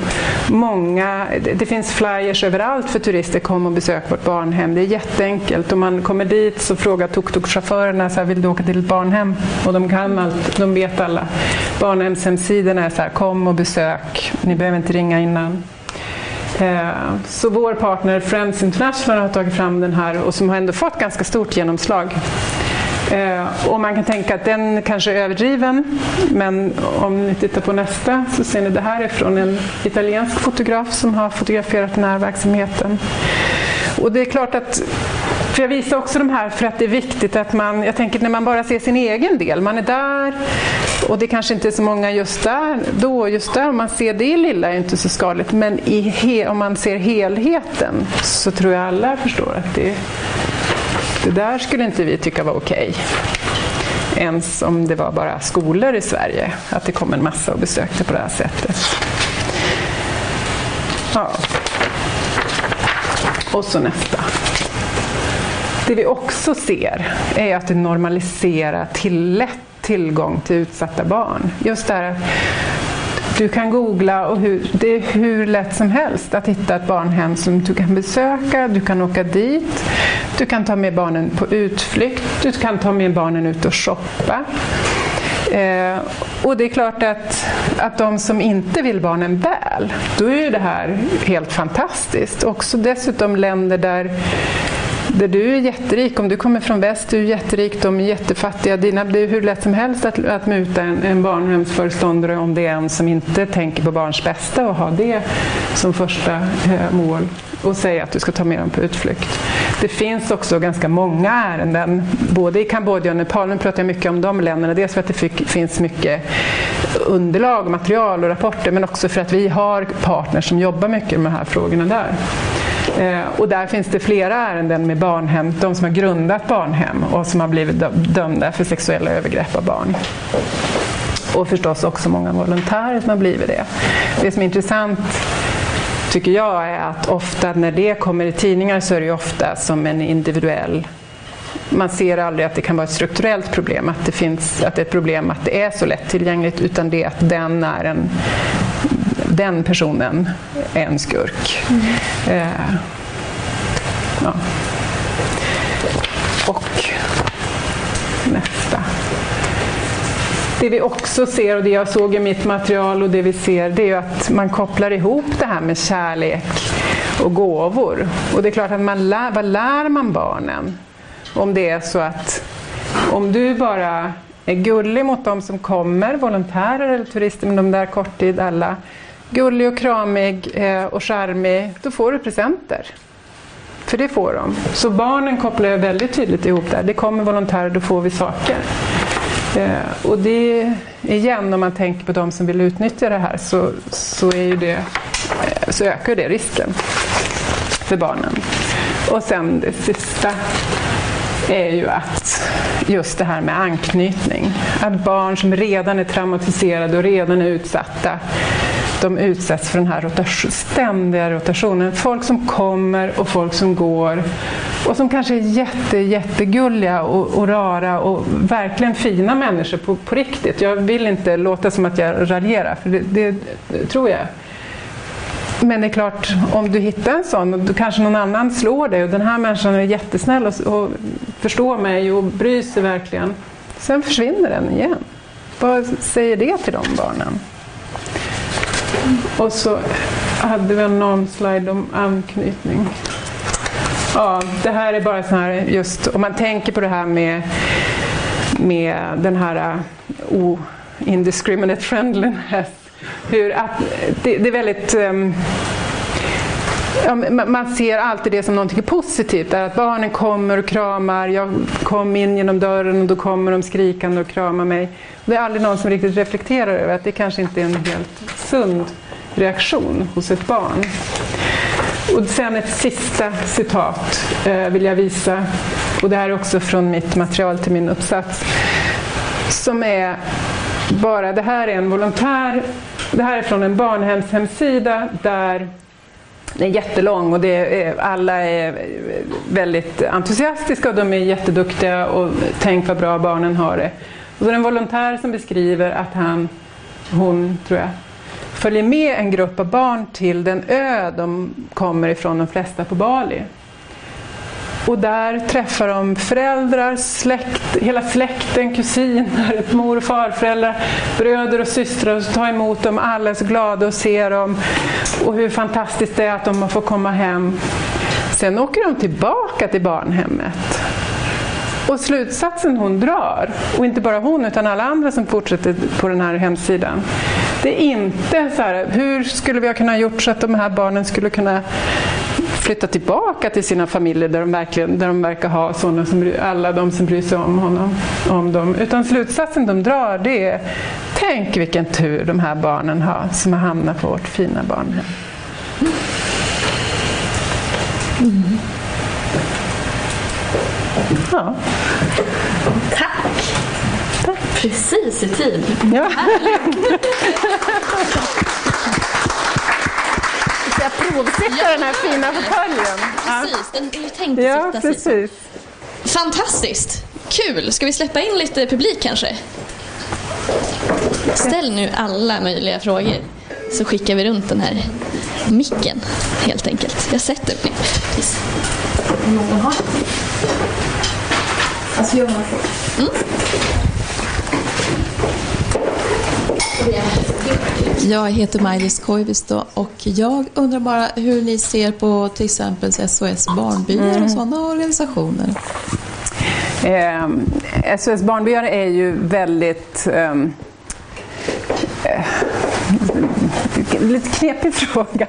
C: många, det finns flyers överallt för turister, kom och besök vårt barnhem. Det är jätteenkelt. Om man kommer dit så frågar tuk-tuk-chaufförerna så här, vill du åka till ett barnhem? Och de kan allt, de vet alla. Barnhemshemsidorna är så här, kom och besök, ni behöver inte ringa innan. Eh, så vår partner Friends International har tagit fram den här och som har ändå fått ganska stort genomslag. Eh, och man kan tänka att den kanske är överdriven, men om ni tittar på nästa så ser ni att det här är från en italiensk fotograf som har fotograferat den här verksamheten. Och det är klart att för jag visar också de här för att det är viktigt att man, jag tänker när man bara ser sin egen del, man är där, och det kanske inte är så många just där, då, just där, om man ser det lilla är inte så skadligt. Men he, om man ser helheten så tror jag alla förstår att det, det där skulle inte vi tycka var okej. Okay. Ens om det var bara skolor i Sverige, att det kom en massa och besökte på det här sättet. Ja. Och så nästa. Det vi också ser är att det normaliserar till lätt tillgång till utsatta barn. Just det här du kan googla och hur, det är hur lätt som helst att hitta ett barnhem som du kan besöka, du kan åka dit, du kan ta med barnen på utflykt, du kan ta med barnen ut och shoppa. Eh, och det är klart att, att de som inte vill barnen väl, då är ju det här helt fantastiskt. Också dessutom länder där där du är jätterik, om du kommer från väst, du är jätterik, de är jättefattiga. Dina, det är hur lätt som helst att, att muta en, en barnhemsföreståndare om det är en som inte tänker på barns bästa och har det som första eh, mål och säga att du ska ta med dem på utflykt. Det finns också ganska många ärenden, både i Kambodja och Nepal, nu pratar jag mycket om de länderna, dels för att det finns mycket underlag, material och rapporter, men också för att vi har partners som jobbar mycket med de här frågorna där. Eh, och där finns det flera ärenden med barnhem, de som har grundat barnhem och som har blivit dömda för sexuella övergrepp av barn. Och förstås också många volontärer som har blivit det. Det som är intressant tycker jag är att ofta när det kommer i tidningar så är det ofta som en individuell man ser aldrig att det kan vara ett strukturellt problem, att det, finns, att det är ett problem att det är så lättillgängligt, utan det är att den är en den personen är en skurk. Mm. Eh, ja. Och nästa. Det vi också ser, och det jag såg i mitt material och det vi ser, det är att man kopplar ihop det här med kärlek och gåvor. Och det är klart att man lär, vad lär man barnen? Om det är så att om du bara är gullig mot de som kommer, volontärer eller turister, men de där korttid alla, gullig och kramig eh, och charmig, då får du presenter. För det får de. Så barnen kopplar jag väldigt tydligt ihop där. Det kommer volontärer, då får vi saker. Eh, och det, igen, om man tänker på de som vill utnyttja det här så, så, är ju det, eh, så ökar det risken för barnen. Och sen det sista är ju att just det här med anknytning. Att barn som redan är traumatiserade och redan är utsatta de utsätts för den här rotation, ständiga rotationen. Folk som kommer och folk som går och som kanske är jätte, jättegulliga och, och rara och verkligen fina människor på, på riktigt. Jag vill inte låta som att jag raljerar, för det, det, det tror jag. Men det är klart, om du hittar en sån och då kanske någon annan slår dig och den här människan är jättesnäll och, och förstår mig och bryr sig verkligen. Sen försvinner den igen. Vad säger det till de barnen? Och så hade vi någon slide om anknytning. Ja, det här är bara så här just om man tänker på det här med, med den här äh, o-indiscriminate friendliness. Hur att, det, det är väldigt um, man ser alltid det som något positivt, att barnen kommer och kramar, jag kom in genom dörren och då kommer de skrikande och kramar mig. Det är aldrig någon som riktigt reflekterar över att det kanske inte är en helt sund reaktion hos ett barn. Och sen ett sista citat eh, vill jag visa, och det här är också från mitt material till min uppsats, som är bara, det här är en volontär, det här är från en barnhemshemsida där den är jättelång och det är, alla är väldigt entusiastiska och de är jätteduktiga och tänk vad bra barnen har det. Och så är det en volontär som beskriver att han, hon tror jag, följer med en grupp av barn till den ö de kommer ifrån, de flesta på Bali. Och där träffar de föräldrar, släkt, hela släkten, kusiner, mor och farföräldrar, bröder och systrar och tar emot dem. Alla är så glada att se dem och hur fantastiskt det är att de får komma hem. Sen åker de tillbaka till barnhemmet. Och slutsatsen hon drar, och inte bara hon utan alla andra som fortsätter på den här hemsidan, det är inte så här, hur skulle vi ha kunnat gjort så att de här barnen skulle kunna flytta tillbaka till sina familjer där de, verkligen, där de verkar ha sådana som, alla de som bryr sig om honom. Om dem. Utan slutsatsen de drar det är, tänk vilken tur de här barnen har som har hamnat på vårt fina barnhem. Mm.
B: Ja. Tack! Tack! Precis i tid.
C: Ja. jag provsitta ja. den här fina fåtöljen.
B: Precis, den är ju tänkt
C: att ja, sitta precis.
B: Fantastiskt! Kul! Ska vi släppa in lite publik kanske? Ställ nu alla möjliga frågor så skickar vi runt den här micken helt enkelt. Jag sätter mig. Någon har Alltså jag har mm.
D: Jag heter Maj-Lis Koivisto och jag undrar bara hur ni ser på till exempel SOS Barnbyar mm. och sådana organisationer.
C: Eh, SOS Barnbyar är ju väldigt ehm, eh, lite knepig fråga.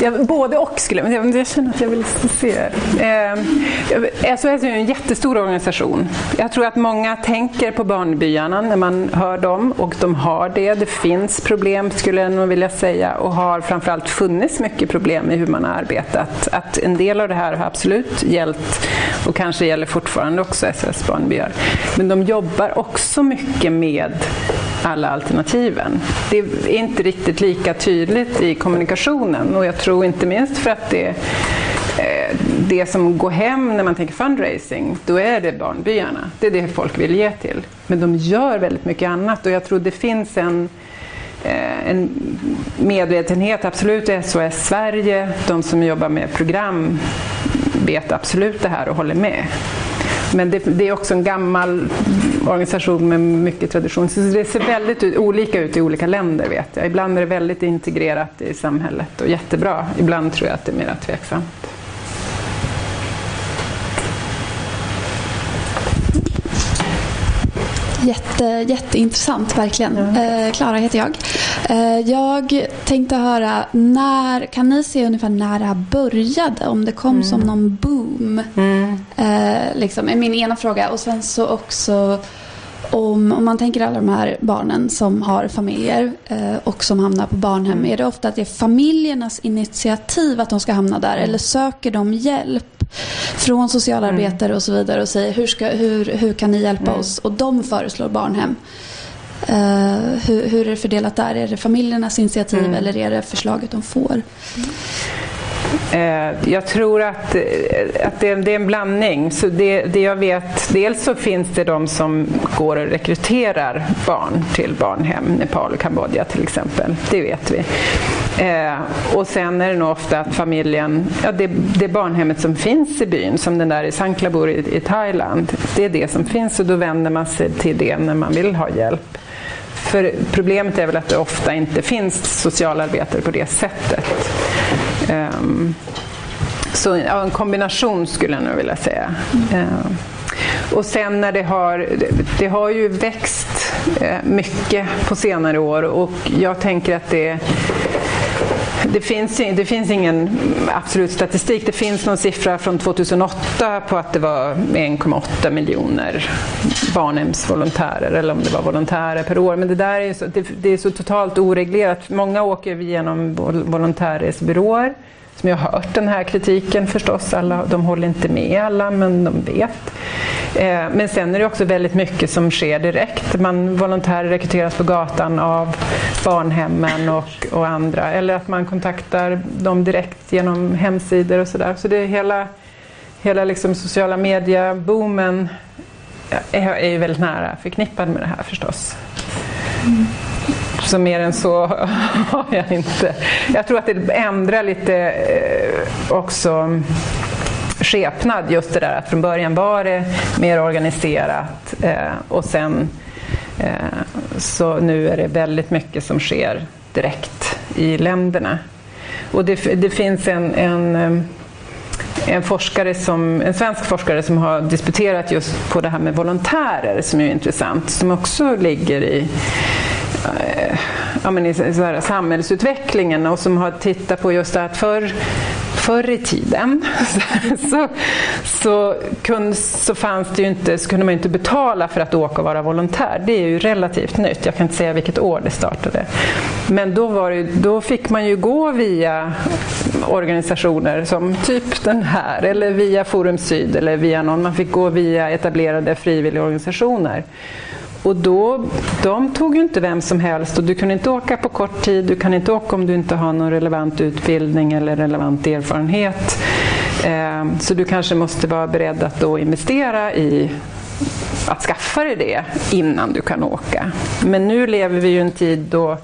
C: Jag, både och skulle jag, jag känner att jag vill se. Eh, SOS är en jättestor organisation. Jag tror att många tänker på barnbyarna när man hör dem och de har det. Det finns problem skulle jag nog vilja säga och har framförallt funnits mycket problem i hur man har arbetat. Att en del av det här har absolut gällt och kanske gäller fortfarande också SOS Barnbyar. Men de jobbar också mycket med alla alternativen. Det är inte riktigt lika tydligt i kommunikationen och jag tror inte minst för att det eh, det som går hem när man tänker fundraising, då är det barnbyarna. Det är det folk vill ge till. Men de gör väldigt mycket annat och jag tror det finns en, eh, en medvetenhet, absolut i SOS Sverige, de som jobbar med program vet absolut det här och håller med. Men det, det, är också en gammal organisation med mycket tradition. Så det ser väldigt ut, olika ut i olika länder vet jag. Ibland är det väldigt integrerat i samhället och jättebra. Ibland tror jag att det är mer tveksamt.
D: Jätte, jätteintressant, verkligen. Eh, Klara eh, heter jag. Eh, jag tänkte höra, när, kan ni se ungefär när det här började? Om det kom mm. som någon boom? Mm. Eh, liksom, är min ena fråga. Och sen så också om, om man tänker alla de här barnen som har familjer eh, och som hamnar på barnhem. Mm. Är det ofta att det är familjernas initiativ att de ska hamna där? Mm. Eller söker de hjälp från socialarbetare mm. och så vidare och säger hur, ska, hur, hur kan ni hjälpa mm. oss? Och de föreslår barnhem. Uh, hur, hur, är det fördelat där? Är det familjernas initiativ mm. eller är det förslaget de får?
C: Uh, jag tror att, eh, att det, det, är en blandning. Så det, det jag vet, dels så finns det de som går och rekryterar barn till barnhem, Nepal och Kambodja till exempel. Det vet vi. Eh, och sen är det nog ofta att familjen, ja, det, det barnhemmet som finns i byn, som den där i Sanklabur i, i Thailand, det är det som finns och då vänder man sig till det när man vill ha hjälp. För problemet är väl att det ofta inte finns socialarbetare på det sättet. Um, så ja, en kombination skulle jag nog vilja säga. Um, och sen när det har, det har ju växt eh, mycket på senare år och jag tänker att det det finns, det finns ingen absolut statistik. Det finns någon siffra från 2008 på att det var 1,8 miljoner barnhemsvolontärer eller om det var volontärer per år. Men det där är så, det, det är så totalt oreglerat. Många åker genom volontärresebyråer som jag har hört den här kritiken förstås. Alla, de håller inte med alla, men de vet. Eh, men sen är det också väldigt mycket som sker direkt. Man volontärer rekryteras på gatan av barnhemmen och, och andra. Eller att man kontaktar dem direkt genom hemsidor och sådär. Så det är hela, hela liksom sociala media-boomen är, är ju väldigt nära förknippad med det här förstås. Mm. Så mer än så har jag inte. Jag tror att det ändrar lite eh, också mm, skepnad just det där att från början var det mer organiserat eh, och sen eh, så nu är det väldigt mycket som sker direkt i länderna. Och det, det finns en, en en, forskare som, en svensk forskare som har disputerat just på det här med volontärer som är intressant, som också ligger i Eh, ja, men i så här, samhällsutvecklingen och som har tittat på just det att förr förr i tiden så, så, kunde, så fanns det ju inte, så kunde man inte betala för att åka och vara volontär. Det är ju relativt nytt. Jag kan inte säga vilket år det startade. Men då, var det, då fick man ju gå via organisationer som typ den här eller via Forum Syd eller via någon. Man fick gå via etablerade frivilligorganisationer. Och då, de tog ju inte vem som helst och du kunde inte åka på kort tid, du kan inte åka om du inte har någon relevant utbildning eller relevant erfarenhet. Eh, så du kanske måste vara beredd att då investera i att skaffa dig det innan du kan åka. Men nu lever vi ju i en tid då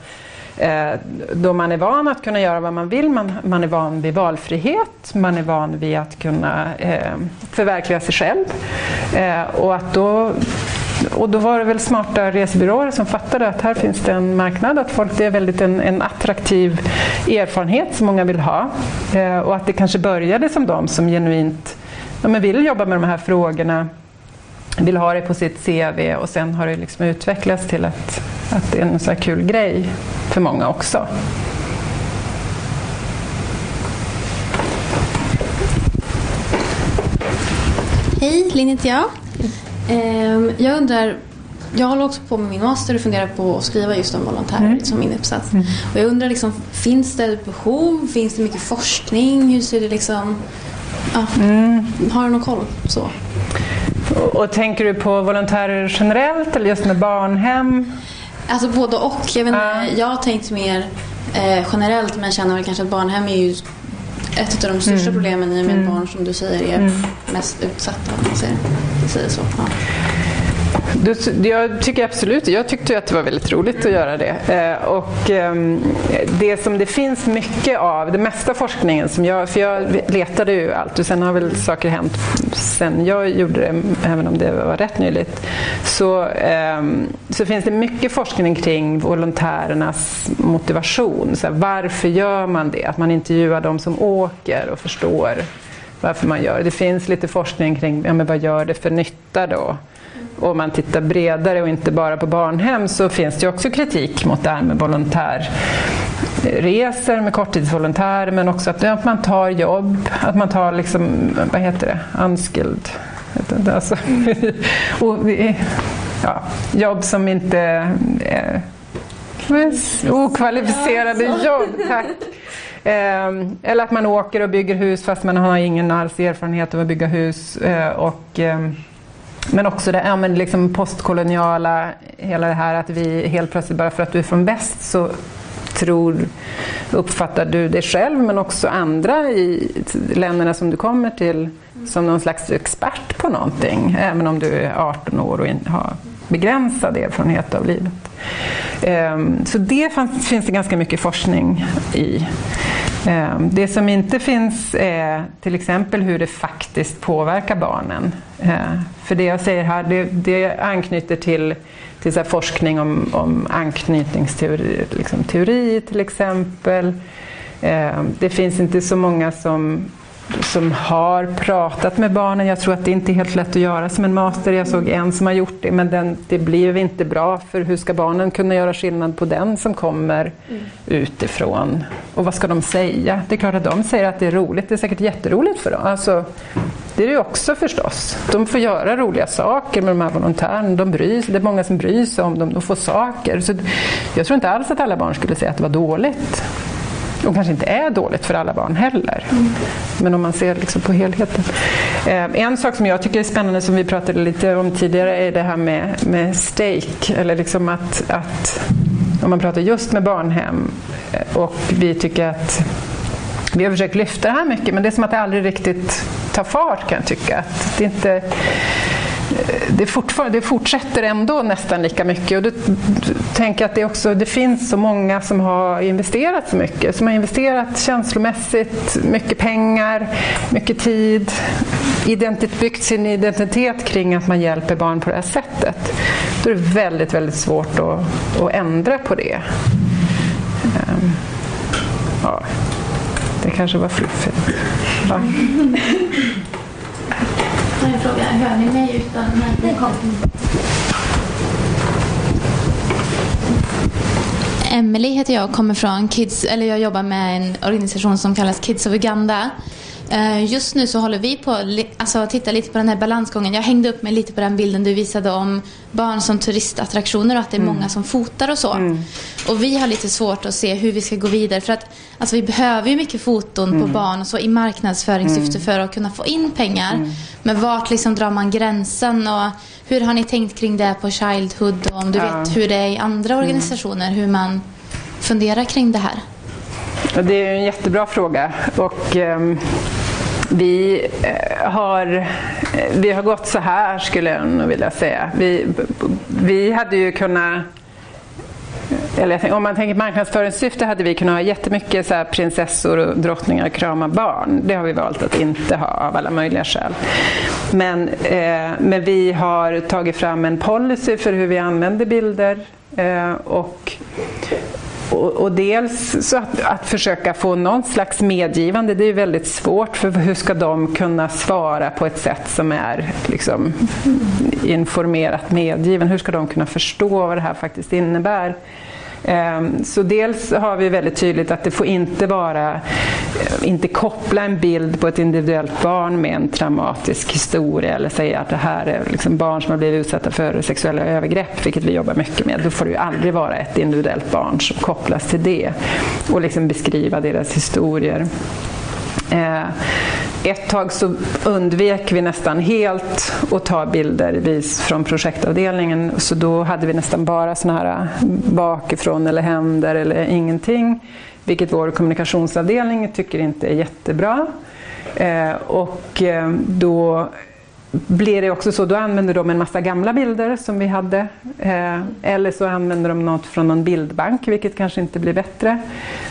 C: eh, då man är van att kunna göra vad man vill, man, man är van vid valfrihet, man är van vid att kunna eh, förverkliga sig själv. Eh, och att då och då var det väl smarta resebyråer som fattade att här finns det en marknad, att folk, det är väldigt en, en attraktiv erfarenhet som många vill ha. Eh, och att det kanske började som de som genuint ja, men vill jobba med de här frågorna, vill ha det på sitt CV och sen har det liksom utvecklats till att, att det är en så här kul grej för många också.
E: Hej, Linn heter jag. Ehm, jag undrar, jag håller också på med min master och funderar på att skriva just om volontärer mm. som min uppsats. Mm. Och jag undrar, liksom, finns det ett behov? Finns det mycket forskning? Hur ser det liksom... Ja, mm. Har du någon koll? Så.
C: Och, och tänker du på volontärer generellt eller just med barnhem?
E: Alltså både och. Jag, vet inte, jag har tänkt mer eh, generellt men känner väl kanske att barnhem är ju ett av de största mm. problemen i och med mm. barn som du säger är mm. mest utsatta. Om man säger, säger så. Ja.
C: Jag tycker absolut Jag tyckte att det var väldigt roligt att göra det. Eh, och ehm, det som det finns mycket av, det mesta forskningen som jag, för jag letade ju allt och sen har väl saker hänt sen jag gjorde det, även om det var rätt nyligt. Så, ehm, så finns det mycket forskning kring volontärernas motivation. Så här, varför gör man det? Att man intervjuar de som åker och förstår varför man gör det. Det finns lite forskning kring ja, men vad gör det för nytta då? Om man tittar bredare och inte bara på barnhem så finns det också kritik mot det här med volontärresor med korttidsvolontärer men också att, att man tar jobb, att man tar liksom, vad heter det, unskilled. Alltså, och, ja, jobb som inte är okvalificerade jobb, tack. Ehm, eller att man åker och bygger hus fast man har ingen alls erfarenhet av att bygga hus. Eh, och, ehm, men också det ja, men liksom postkoloniala, hela det här att vi helt plötsligt, bara för att du är från väst så tror, uppfattar du dig själv men också andra i länderna som du kommer till som någon slags expert på någonting. Även om du är 18 år och har begränsad erfarenhet av livet. Ehm, så det finns det ganska mycket forskning i. Ehm, det som inte finns är till exempel hur det faktiskt påverkar barnen. Ehm, för det jag säger här, det, det anknyter till, till så forskning om, om anknytningsteori liksom teori till exempel. Det finns inte så många som som har pratat med barnen. Jag tror att det inte är helt lätt att göra som en master. Jag såg en som har gjort det men den, det blev inte bra för hur ska barnen kunna göra skillnad på den som kommer mm. utifrån? Och vad ska de säga? Det är klart att de säger att det är roligt. Det är säkert jätteroligt för dem. Alltså, det är det också förstås. De får göra roliga saker med de här volontärerna. De bryr. Det är många som bryr sig om dem. De får saker. Så jag tror inte alls att alla barn skulle säga att det var dåligt som kanske inte är dåligt för alla barn heller. Mm. Men om man ser liksom på helheten. Eh, en sak som jag tycker är spännande som vi pratade lite om tidigare är det här med, med stake. Eller liksom att, att om man pratar just med barnhem eh, och vi tycker att vi har försökt lyfta det här mycket men det är som att det aldrig riktigt tar fart kan jag tycka. Att det inte det, det fortsätter ändå nästan lika mycket. Och då tänker att det, också, det finns så många som har investerat så mycket. Som har investerat känslomässigt, mycket pengar, mycket tid. Identit, byggt sin identitet kring att man hjälper barn på det här sättet. Då är det väldigt, väldigt svårt att, att ändra på det. Um, ja, det kanske var fluffigt. Ja
E: har en fråga. Hör ni mig utan när kom? Emily heter jag och kommer från Kids, eller jag jobbar med en organisation som kallas Kids of Uganda. Eh, just nu så håller vi på att alltså, titta lite på den här balansgången. Jag hängde upp mig lite på den bilden du visade om barn som turistattraktioner och att det är många som fotar och så. Och vi har lite svårt att se hur vi ska gå vidare för att alltså, vi behöver ju mycket foton på barn och så i marknadsföringssyfte för att kunna få in pengar. Men vart liksom drar man gränsen och hur har ni tänkt kring det på Childhood och om du vet hur det är i andra organisationer, hur man funderar kring det här?
C: Det är en jättebra fråga. Och, ehm, vi, eh, har, eh, vi har gått så här, skulle jag nog vilja säga. Vi, vi hade ju kunnat eller om man tänker marknadsföringssyfte hade vi kunnat ha jättemycket så här prinsessor och drottningar krama barn. Det har vi valt att inte ha av alla möjliga skäl. Men, eh, men vi har tagit fram en policy för hur vi använder bilder. Eh, och och, och dels så att, att försöka få någon slags medgivande, det är väldigt svårt för hur ska de kunna svara på ett sätt som är liksom, informerat medgiven? Hur ska de kunna förstå vad det här faktiskt innebär? Ehm, så dels har vi väldigt tydligt att det får inte vara, eh, inte koppla en bild på ett individuellt barn med en traumatisk historia eller säga att det här är liksom barn som har blivit utsatta för sexuella övergrepp, vilket vi jobbar mycket med. Då får det ju aldrig vara ett individuellt barn som kopplas till det och liksom beskriva deras historier. Ehm, ett tag så undvek vi nästan helt att ta bilder vis från projektavdelningen så då hade vi nästan bara såna här äh, bakifrån eller händer eller ingenting. Vilket vår kommunikationsavdelning tycker inte är jättebra. Eh, Och eh, då blir det också så, då använder de en massa gamla bilder som vi hade. Eh, eller så använder de något från någon bildbank, vilket kanske inte blir bättre.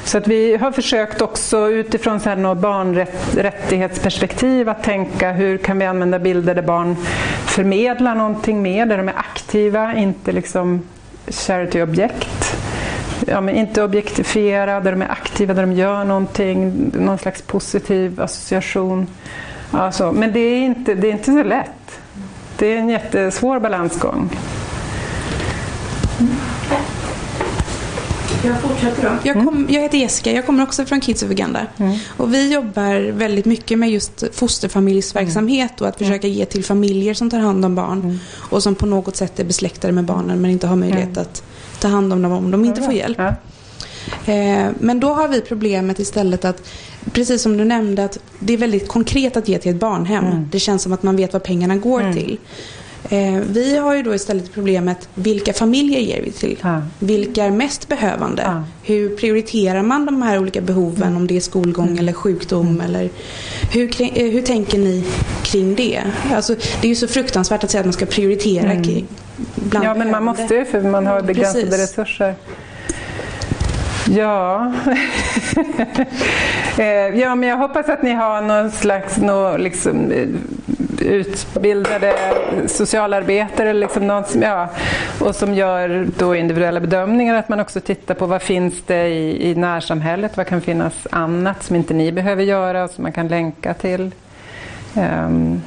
C: Så att vi har försökt också utifrån så här något barnrättighetsperspektiv att tänka hur kan vi använda bilder där barn förmedlar någonting mer, där de är aktiva, inte liksom charity-objekt. Ja, men inte objektifiera, där de är aktiva, där de gör någonting, någon slags positiv association. Alltså, men det är, inte, det är inte så lätt. Det är en jättesvår balansgång.
F: Jag fortsätter då. Jag, kom, jag heter Jessica, jag kommer också från Kids of Uganda. Och vi jobbar väldigt mycket med just fosterfamiljsverksamhet och att försöka ge till familjer som tar hand om barn och som på något sätt är besläktade med barnen men inte har möjlighet att ta hand om dem om de inte får hjälp. Eh, Men då har vi problemet istället att, precis som du nämnde, att det är väldigt konkret att ge till ett barnhem. Det känns som att man vet vad pengarna går till. Eh, Vi har ju då istället problemet, vilka familjer ger vi till?
C: Ja.
F: Vilka är mest behövande?
C: Ja.
F: Hur prioriterar man de här olika behoven, om det är skolgång eller sjukdom? Eller hur, eh, hur tänker ni kring det? Alltså, det är ju så fruktansvärt att säga att man ska prioritera kring, bland
C: Ja, men man
F: behövande.
C: måste ju för man har begränsade
F: Precis.
C: resurser. Ja. Eh, ja, men jag hoppas att ni har någon slags någon liksom, eh, utbildade socialarbetare liksom någon som, ja, och som gör då individuella bedömningar. Att man också tittar på vad finns det i, i närsamhället, vad kan finnas annat som inte ni behöver göra och som man kan länka till. Um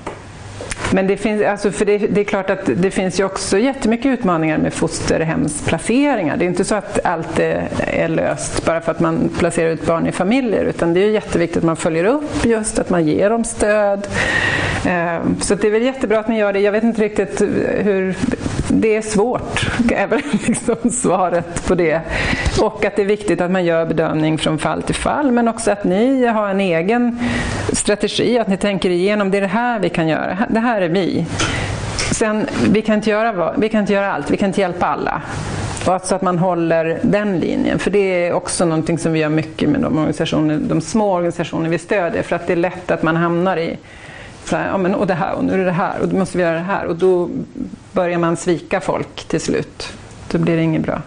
C: men det, finns, alltså för det, det är klart att det finns ju också jättemycket utmaningar med fosterhemsplaceringar. Det är inte så att allt är, är löst bara för att man placerar ut barn i familjer utan det är ju jätteviktigt att man följer upp just att man ger dem stöd. Eh, så det är väl jättebra att ni gör det. Jag vet inte riktigt hur... Det är svårt, är väl liksom svaret på det. Och att det är viktigt att man gör bedömning från fall till fall men också att ni har en egen strategi, att ni tänker igenom det är det här vi kan göra, det här är vi. Sen, vi kan inte göra, vi kan inte göra allt, vi kan inte hjälpa alla. Och att, så att man håller den linjen, för det är också någonting som vi gör mycket med de, organisationer, de små organisationer vi stödjer, för att det är lätt att man hamnar i så här, ja, men, och det här och nu är det det här och då måste vi göra det här och då börjar man svika folk till slut. Då blir det inget bra.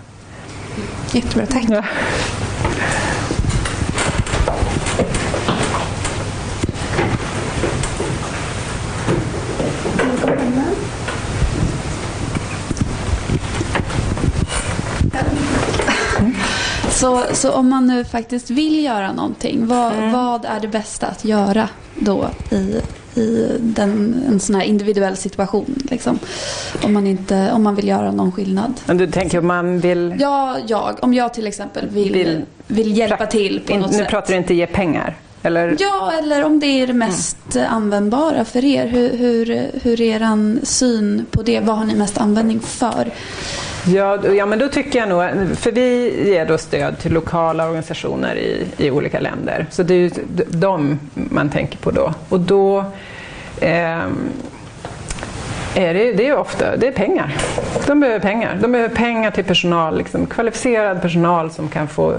F: Jättebra, tack.
C: Ja.
D: Så, så om man nu faktiskt vill göra någonting, vad, vad är det bästa att göra då i i den, en sån här individuell situation. Liksom. Om, man inte, om man vill göra någon skillnad.
C: Men du tänker om man vill...
D: Ja, jag. Om jag till exempel vill, vill, vill hjälpa till på något
C: nu
D: sätt.
C: Nu pratar du inte ge pengar? Eller?
D: Ja, eller om det är det mest mm. användbara för er. Hur, hur, hur är er syn på det? Vad har ni mest användning för?
C: Ja, ja, men då tycker jag nog, för vi ger då stöd till lokala organisationer i, i olika länder. Så det är ju de man tänker på då. Och då eh, är det, det är ofta det är pengar. De behöver pengar. De behöver pengar till personal, liksom, kvalificerad personal som kan få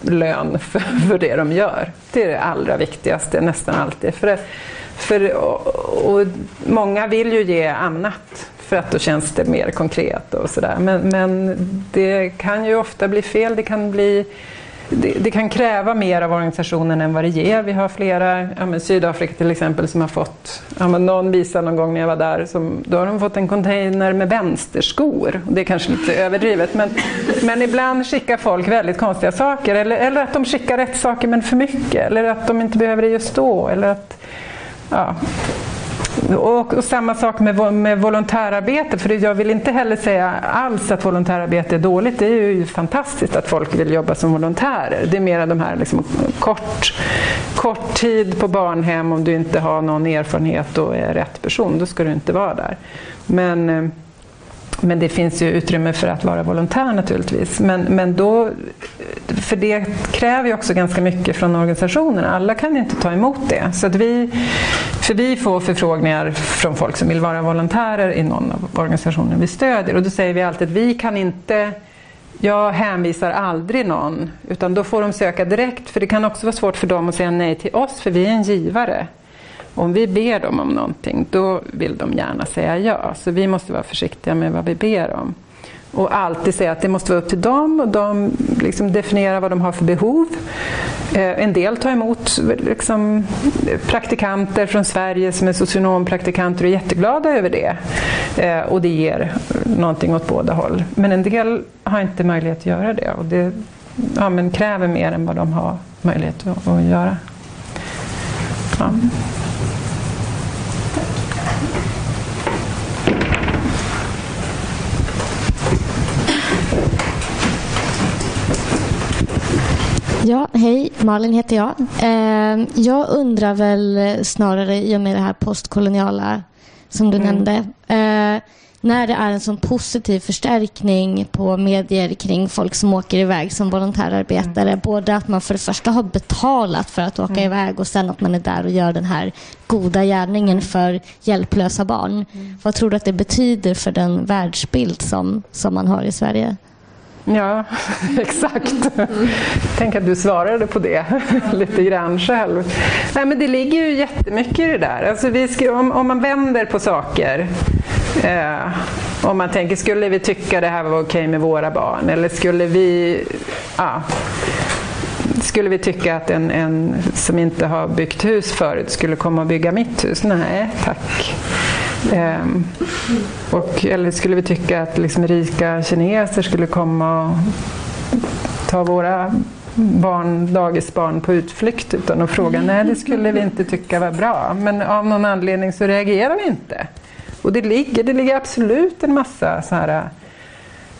C: lön för, för det de gör. Det är det allra viktigaste nästan alltid. För, för, och, och många vill ju ge annat för att då känns det mer konkret och sådär. Men, men det kan ju ofta bli fel. Det kan bli det, det, kan kräva mer av organisationen än vad det ger. Vi har flera, ja, men Sydafrika till exempel, som har fått, ja, men någon visade någon gång när jag var där, som, då har de fått en container med vänsterskor. Det är kanske lite överdrivet, men, men ibland skickar folk väldigt konstiga saker. Eller, eller att de skickar rätt saker men för mycket, eller att de inte behöver det just då. Eller att, ja, och, och, samma sak med, med volontärarbete, för jag vill inte heller säga alls att volontärarbete är dåligt. Det är ju fantastiskt att folk vill jobba som volontärer. Det är mer de här liksom, kort, kort tid på barnhem, om du inte har någon erfarenhet och är rätt person, då ska du inte vara där. Men eh, men det finns ju utrymme för att vara volontär naturligtvis. Men, men då, för det kräver ju också ganska mycket från organisationerna. Alla kan inte ta emot det. Så att vi, för vi får förfrågningar från folk som vill vara volontärer i någon av organisationerna vi stödjer. Och då säger vi alltid att vi kan inte jag hänvisar aldrig någon, utan då får de söka direkt. För det kan också vara svårt för dem att säga nej till oss, för vi är en givare. Om vi ber dem om någonting, då vill de gärna säga ja. Så vi måste vara försiktiga med vad vi ber om. Och alltid säga att det måste vara upp till dem och de liksom definierar vad de har för behov. Eh, en del tar emot liksom, praktikanter från Sverige som är socionompraktikanter och är jätteglada över det. Eh, och det ger någonting åt båda håll. Men en del har inte möjlighet att göra det och det ja, men kräver mer än vad de har möjlighet att, att göra. Ja.
G: Ja, hej. Malin heter jag. Eh, jag undrar väl snarare i och med det här postkoloniala som du mm. nämnde. Eh, när det är en sån positiv förstärkning på medier kring folk som åker iväg som volontärarbetare. Mm. Både att man för det första har betalat för att åka mm. iväg och sen att man är där och gör den här goda gärningen för hjälplösa barn. Mm. Vad tror du att det betyder för den världsbild som, som man har i Sverige?
C: Ja, exakt. Tänk att du svarade på det lite grann själv. Nej, men det ligger ju jättemycket i det där. Alltså vi ska, om, om man vänder på saker. Eh, om man tänker, skulle vi tycka det här var okej med våra barn? Eller skulle vi... Ja, skulle vi tycka att en, en som inte har byggt hus förut skulle komma och bygga mitt hus? Nej, tack. Ehm, och, eller skulle vi tycka att liksom rika kineser skulle komma och ta våra barn, dagisbarn på utflykt utan att fråga? Nej, det skulle vi inte tycka var bra. Men av någon anledning så reagerar vi inte. Och det ligger, det ligger absolut en massa så här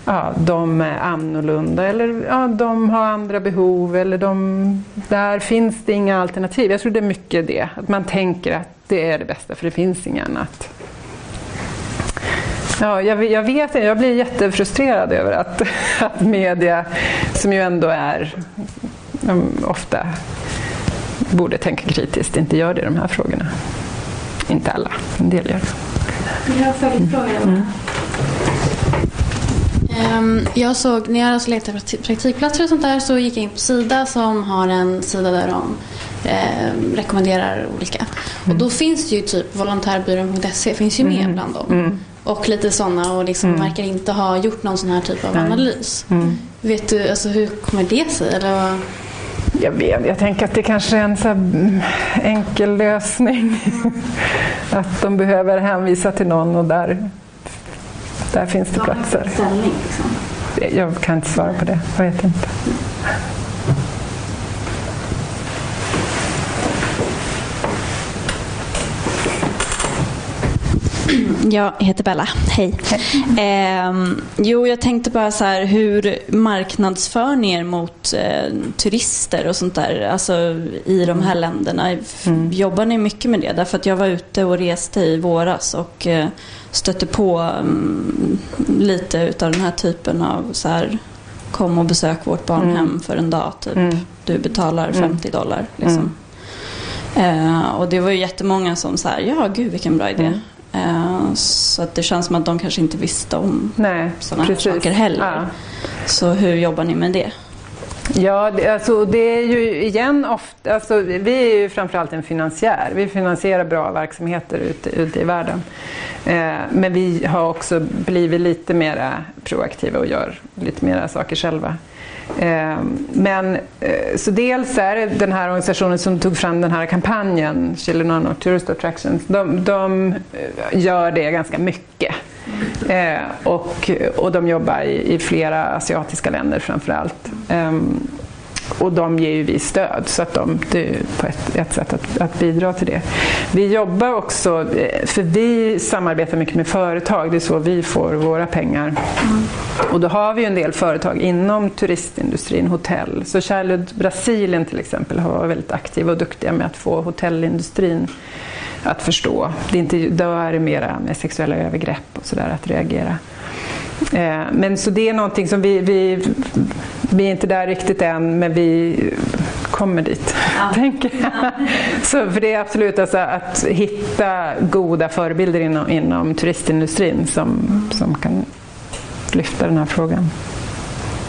C: ja, de är annorlunda eller ja, de har andra behov eller de, där finns det inga alternativ. Jag tror det är mycket det, att man tänker att det är det bästa för det finns inget annat. Ja, jag, jag vet inte, jag blir jättefrustrerad över att, att media, som ju ändå är ofta borde tänka kritiskt, inte gör det i de här frågorna. Inte alla, en del gör det.
E: Jag har följdfråga. Mm. Um, jag såg, när jag alltså letade praktikplatser och sånt där så gick jag in på Sida som har en sida där de eh, rekommenderar olika. Mm. Och då finns det ju typ volontärbyrån.se finns ju med mm. bland dem. Mm. Och lite sådana och liksom mm. verkar inte ha gjort någon sån här typ av analys. Mm. Vet du, alltså hur kommer det sig? Eller
C: Jag vet, jag tänker att det kanske är en så enkel lösning. att de behöver hänvisa till någon och där, där finns det platser. Ställning, liksom. Jag kan inte svara på det, jag vet inte.
H: Jag heter Bella. Hej. Eh, jo, jag tänkte bara så här, hur marknadsför ni er mot eh, turister och sånt där, alltså i de här länderna? Mm. Jobbar ni mycket med det? Därför att jag var ute och reste i våras och eh, stötte på um, lite utav den här typen av så här, kom och besök vårt barnhem mm. för en dag, typ. Mm. Du betalar 50 mm. dollar. Liksom. Uh, och det var ju jättemånga som sa, ja gud vilken bra idé. Mm. Uh, så att det känns som att de kanske inte visste om sådana här saker heller. Ja. Så hur jobbar ni med det?
C: Ja, det, alltså, det är ju igen ofta, alltså, vi är ju framförallt en finansiär. Vi finansierar bra verksamheter ute, ute i världen. Eh, men vi har också blivit lite mer proaktiva och gör lite mer saker själva. Ehm, men eh, så dels är det den här organisationen som tog fram den här kampanjen, Children of Tourist Attractions, de, de eh, gör det ganska mycket. Eh, och, och de jobbar i, i flera asiatiska länder framförallt. Ehm, och de ger ju vi stöd, så att de, det är på ett, ett sätt att, att, bidra till det. Vi jobbar också, eh, för vi samarbetar mycket med företag, det är så vi får våra pengar. Mm. Och då har vi en del företag inom turistindustrin, hotell. Så Kärlud Brasilien till exempel har varit väldigt aktiva och duktiga med att få hotellindustrin att förstå. Det är inte, då är det mera med sexuella övergrepp och sådär att reagera. Eh, men så det är någonting som vi, vi, vi är inte där riktigt än, men vi kommer dit. Ja. tänker jag. Så för det är absolut alltså att hitta goda förebilder inom, inom turistindustrin som, som kan lyfta den här frågan.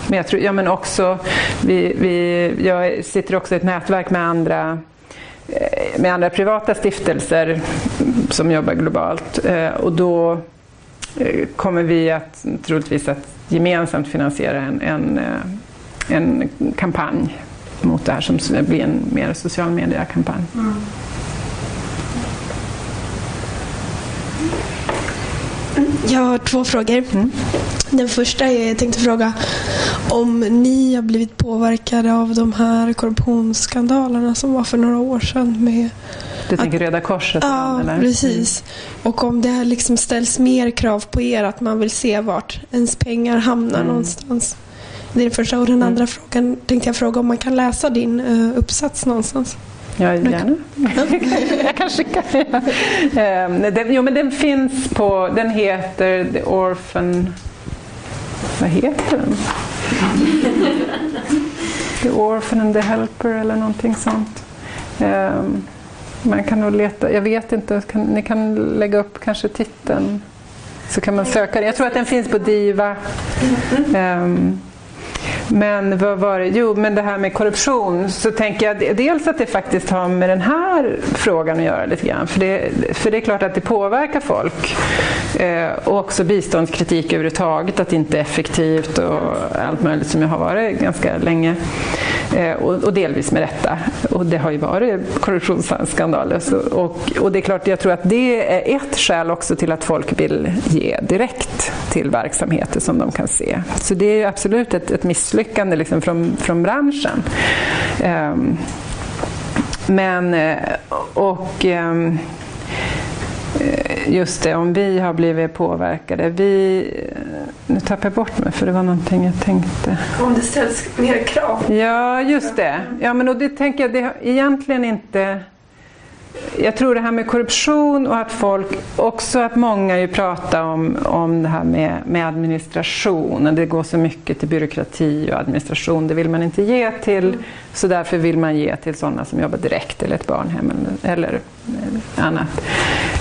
C: Men jag tror, ja men också, vi, vi, jag sitter också i ett nätverk med andra Eh, med andra privata stiftelser som jobbar globalt. Eh, och då eh, kommer vi att troligtvis att gemensamt finansiera en, en, en kampanj mot det här som blir en mer social media-kampanj. Mm.
I: Jag har två frågor. Mm. Den första är, jag tänkte fråga om ni har blivit påverkade av de här korruptionsskandalerna som var för några år sedan. Med
C: du tänker att, Röda Korset?
I: Ja, eller? precis. Mm. Och om det liksom ställs mer krav på er att man vill se vart ens pengar hamnar mm. någonstans. Det är den första. Och den mm. andra frågan tänkte jag fråga om man kan läsa din uh, uppsats någonstans.
C: Ja, gärna. jag kan skicka. um, den, jo, men den finns på, den heter The Orphan... Vad heter den? the Orphan and the Helper eller någonting sånt. Um, man kan nog leta, jag vet inte, kan, ni kan lägga upp kanske titeln. Så kan man söka den. Jag tror att den finns på DIVA. Um, men vad var det? Jo, men det här med korruption så tänker jag dels att det faktiskt har med den här frågan att göra lite grann. För det, för det är klart att det påverkar folk. Eh, och också biståndskritik överhuvudtaget, att det inte är effektivt och allt möjligt som jag har varit ganska länge. Eh, och, och, delvis med rätta. Och det har ju varit korruptionsskandaler. Och, och det är klart, jag tror att det är ett skäl också till att folk vill ge direkt till verksamheter som de kan se. Så det är absolut ett, ett misslyckande liksom från, från branschen. Ehm, men, eh, och ehm, just det, om vi har blivit påverkade. Vi, nu tappar jag bort mig för det var någonting jag tänkte.
I: Om det ställs mer krav?
C: Ja, just det. Ja, men och det tänker jag, det har egentligen inte jag tror det här med korruption och att folk, också att många ju pratar om, om det här med, med administration. Det går så mycket till byråkrati och administration. Det vill man inte ge till, så därför vill man ge till sådana som jobbar direkt eller ett barnhem eller, eller eh, annat.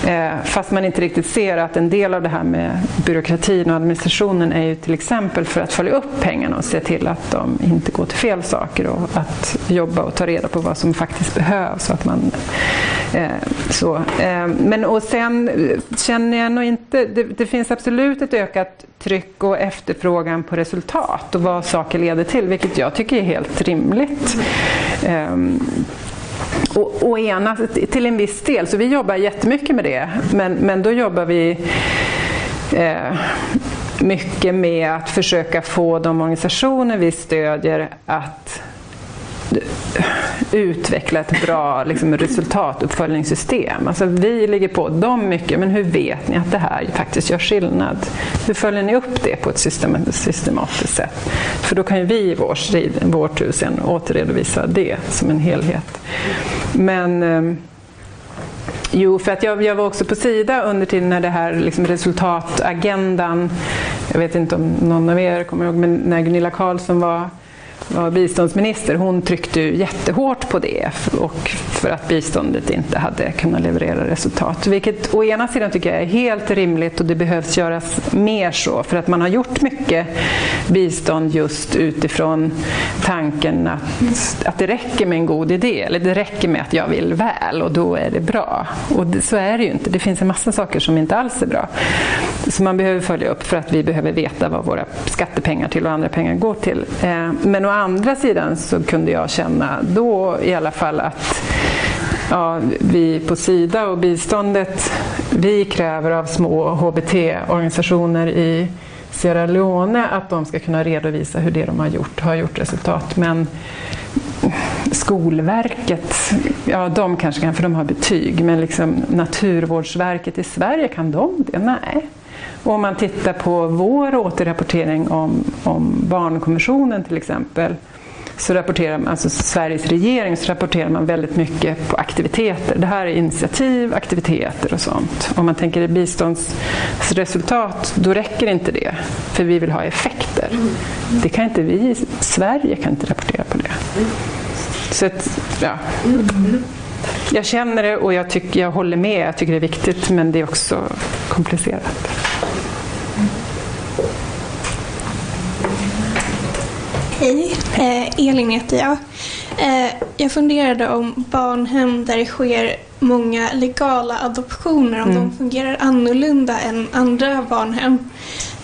C: Eh, fast man inte riktigt ser att en del av det här med byråkratin och administrationen är ju till exempel för att följa upp pengarna och se till att de inte går till fel saker och att jobba och ta reda på vad som faktiskt behövs. Så att man, Eh, så. Eh, men och sen eh, känner jag nog inte, det, det finns absolut ett ökat tryck och efterfrågan på resultat och vad saker leder till, vilket jag tycker är helt rimligt. Ehm, och, och ena, till en viss del, så vi jobbar jättemycket med det, men, men då jobbar vi eh, mycket med att försöka få de organisationer vi stödjer att utveckla ett bra liksom, resultatuppföljningssystem. Alltså, vi ligger på dem mycket, men hur vet ni att det här faktiskt gör skillnad? Hur följer ni upp det på ett systematiskt sätt? För då kan ju vi i vår, vår tur sen återredovisa det som en helhet. Men ehm, Jo, för att jag, jag, var också på Sida under tiden när det här liksom resultatagendan, jag vet inte om någon av er kommer ihåg, men när Gunilla Carlsson var var biståndsminister, hon tryckte ju jättehårt på det och för att biståndet inte hade kunnat leverera resultat. Vilket å ena sidan tycker jag är helt rimligt och det behövs göras mer så för att man har gjort mycket bistånd just utifrån tanken att, att det räcker med en god idé eller det räcker med att jag vill väl och då är det bra. Och det, så är det ju inte. Det finns en massa saker som inte alls är bra. som man behöver följa upp för att vi behöver veta vad våra skattepengar till och andra pengar går till. Eh, men å andra sidan så kunde jag känna då i alla fall att ja, vi på Sida och biståndet, vi kräver av små HBT-organisationer i Sierra Leone att de ska kunna redovisa hur det de har gjort har gjort resultat. Men Skolverket, ja de kanske kan för de har betyg, men liksom Naturvårdsverket i Sverige, kan de det? Nej. Och om man tittar på vår återrapportering om, om barnkonventionen till exempel, så rapporterar man, alltså Sveriges regering, så rapporterar man väldigt mycket på aktiviteter. Det här är initiativ, aktiviteter och sånt. Om man tänker i biståndsresultat, då räcker inte det. För vi vill ha effekter. Det kan inte vi i Sverige kan inte rapportera på det. Så att, ja. Jag känner det och jag, tycker, jag håller med, jag tycker det är viktigt men det är också komplicerat.
J: Hej, eh, Elin heter jag. Eh, jag funderade om barnhem där det sker många legala adoptioner, om mm. de fungerar annorlunda än andra barnhem.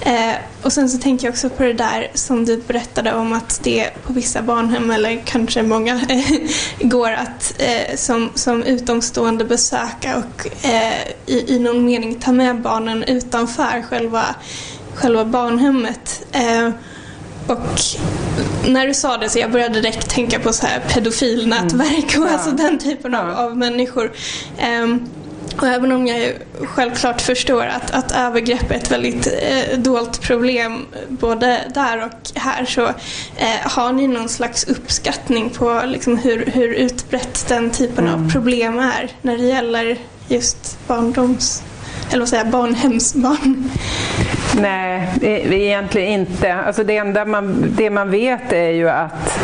J: Eh, och sen så tänkte jag också på det där som du berättade om att det på vissa barnhem, eller kanske många, går att eh, som, som utomstående besöka och eh, i, i någon mening ta med barnen utanför själva, själva barnhemmet. Och när du sa det så jag började direkt tänka på så här pedofilnätverk och mm. alltså den typen av, av människor. Um, och även om jag självklart förstår att, att övergrepp är ett väldigt eh, dolt problem både där och här så eh, har ni någon slags uppskattning på liksom, hur, hur utbrett den typen mm. av problem är när det gäller just barndoms eller vad säger barnhemsbarn?
C: Nej, e- egentligen inte. Alltså det enda man, det man vet är ju att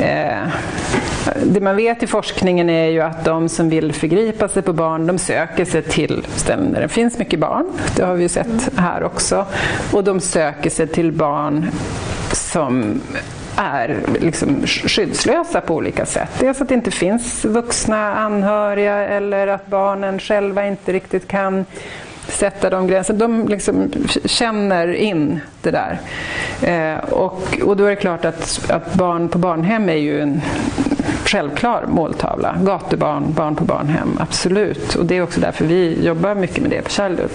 C: eh, det man vet i forskningen är ju att de som vill förgripa sig på barn, de söker sig till ställen där det finns mycket barn. Det har vi ju sett här också. Och de söker sig till barn som är liksom skyddslösa på olika sätt. Dels att det inte finns vuxna anhöriga eller att barnen själva inte riktigt kan sätta de gränserna. De liksom känner in det där. Eh, och, och då är det klart att, att barn på barnhem är ju en självklar måltavla. Gatubarn, barn på barnhem, absolut. Och det är också därför vi jobbar mycket med det på Childhood.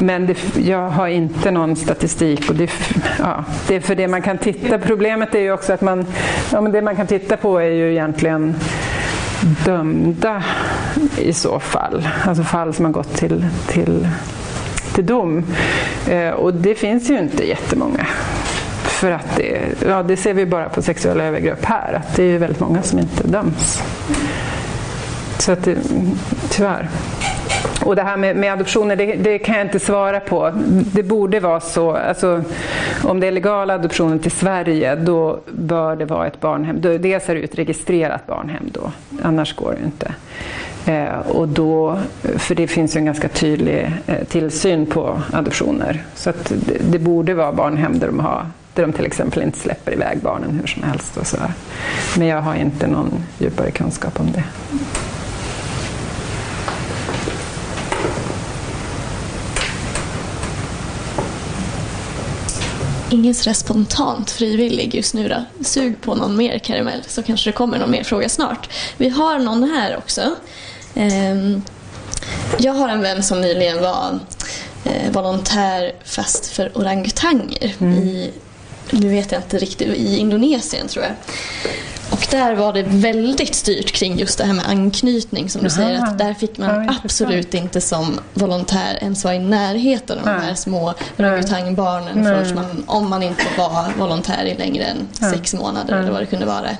C: Men det, jag har inte någon statistik. Och det, ja, det är för det man kan titta Problemet är ju också att man, ja, men det man kan titta på är ju egentligen dömda i så fall. Alltså fall som har gått till, till, till dom. Eh, och det finns ju inte jättemånga. För att det, ja, det ser vi bara på sexuella övergrepp här, att det är väldigt många som inte döms. Så att det, tyvärr. Och det här med, med adoptioner, det, det, kan jag inte svara på. Det borde vara så, alltså, om det är legala adoptioner till Sverige, då bör det vara ett barnhem. Dels är det ett registrerat barnhem då, annars går det inte. Eh, och då, för det finns ju en ganska tydlig eh, tillsyn på adoptioner. Så att det, det, borde vara barnhem där de, har, där de till exempel inte släpper iväg barnen hur som helst. Och så Men jag har inte någon djupare kunskap om det.
B: Ingen sådär spontant frivillig just nu då. Sug på någon mer karamell så kanske det kommer någon mer fråga snart. Vi har någon här också. Ehm, jag har en vän som nyligen var eh, volontär fast för orangutanger mm. i, nu vet jag inte riktigt, i Indonesien tror jag. och där var det väldigt styrt kring just det här med anknytning som du
C: Jaha.
B: säger att där fick man
C: Ja,
B: absolut inte som volontär ens vara i närheten av de här små orangutangbarnen förrän man, om man inte var volontär i längre än
C: Nej.
B: sex månader
C: Nej.
B: eller vad det kunde vara.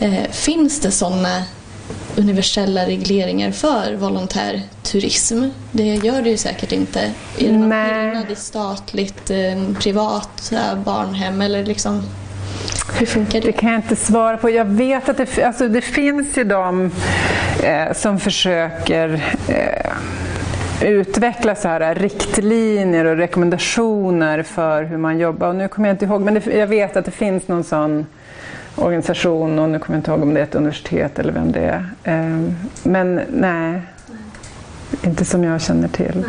B: Eh, finns det sådana universella regleringar för volontärturism? Det gör det ju säkert inte. Är det någon skillnad i statligt, eh, privat eh, barnhem eller liksom hur funkar det?
C: Det kan jag inte svara på. Jag vet att det, alltså det finns ju de eh, som försöker eh, utveckla så här riktlinjer och rekommendationer för hur man jobbar. Och nu kommer jag inte ihåg, men det, jag vet att det finns någon sån organisation och nu kommer jag inte ihåg om det är ett universitet eller vem det är. Eh, men nej, inte som jag känner till.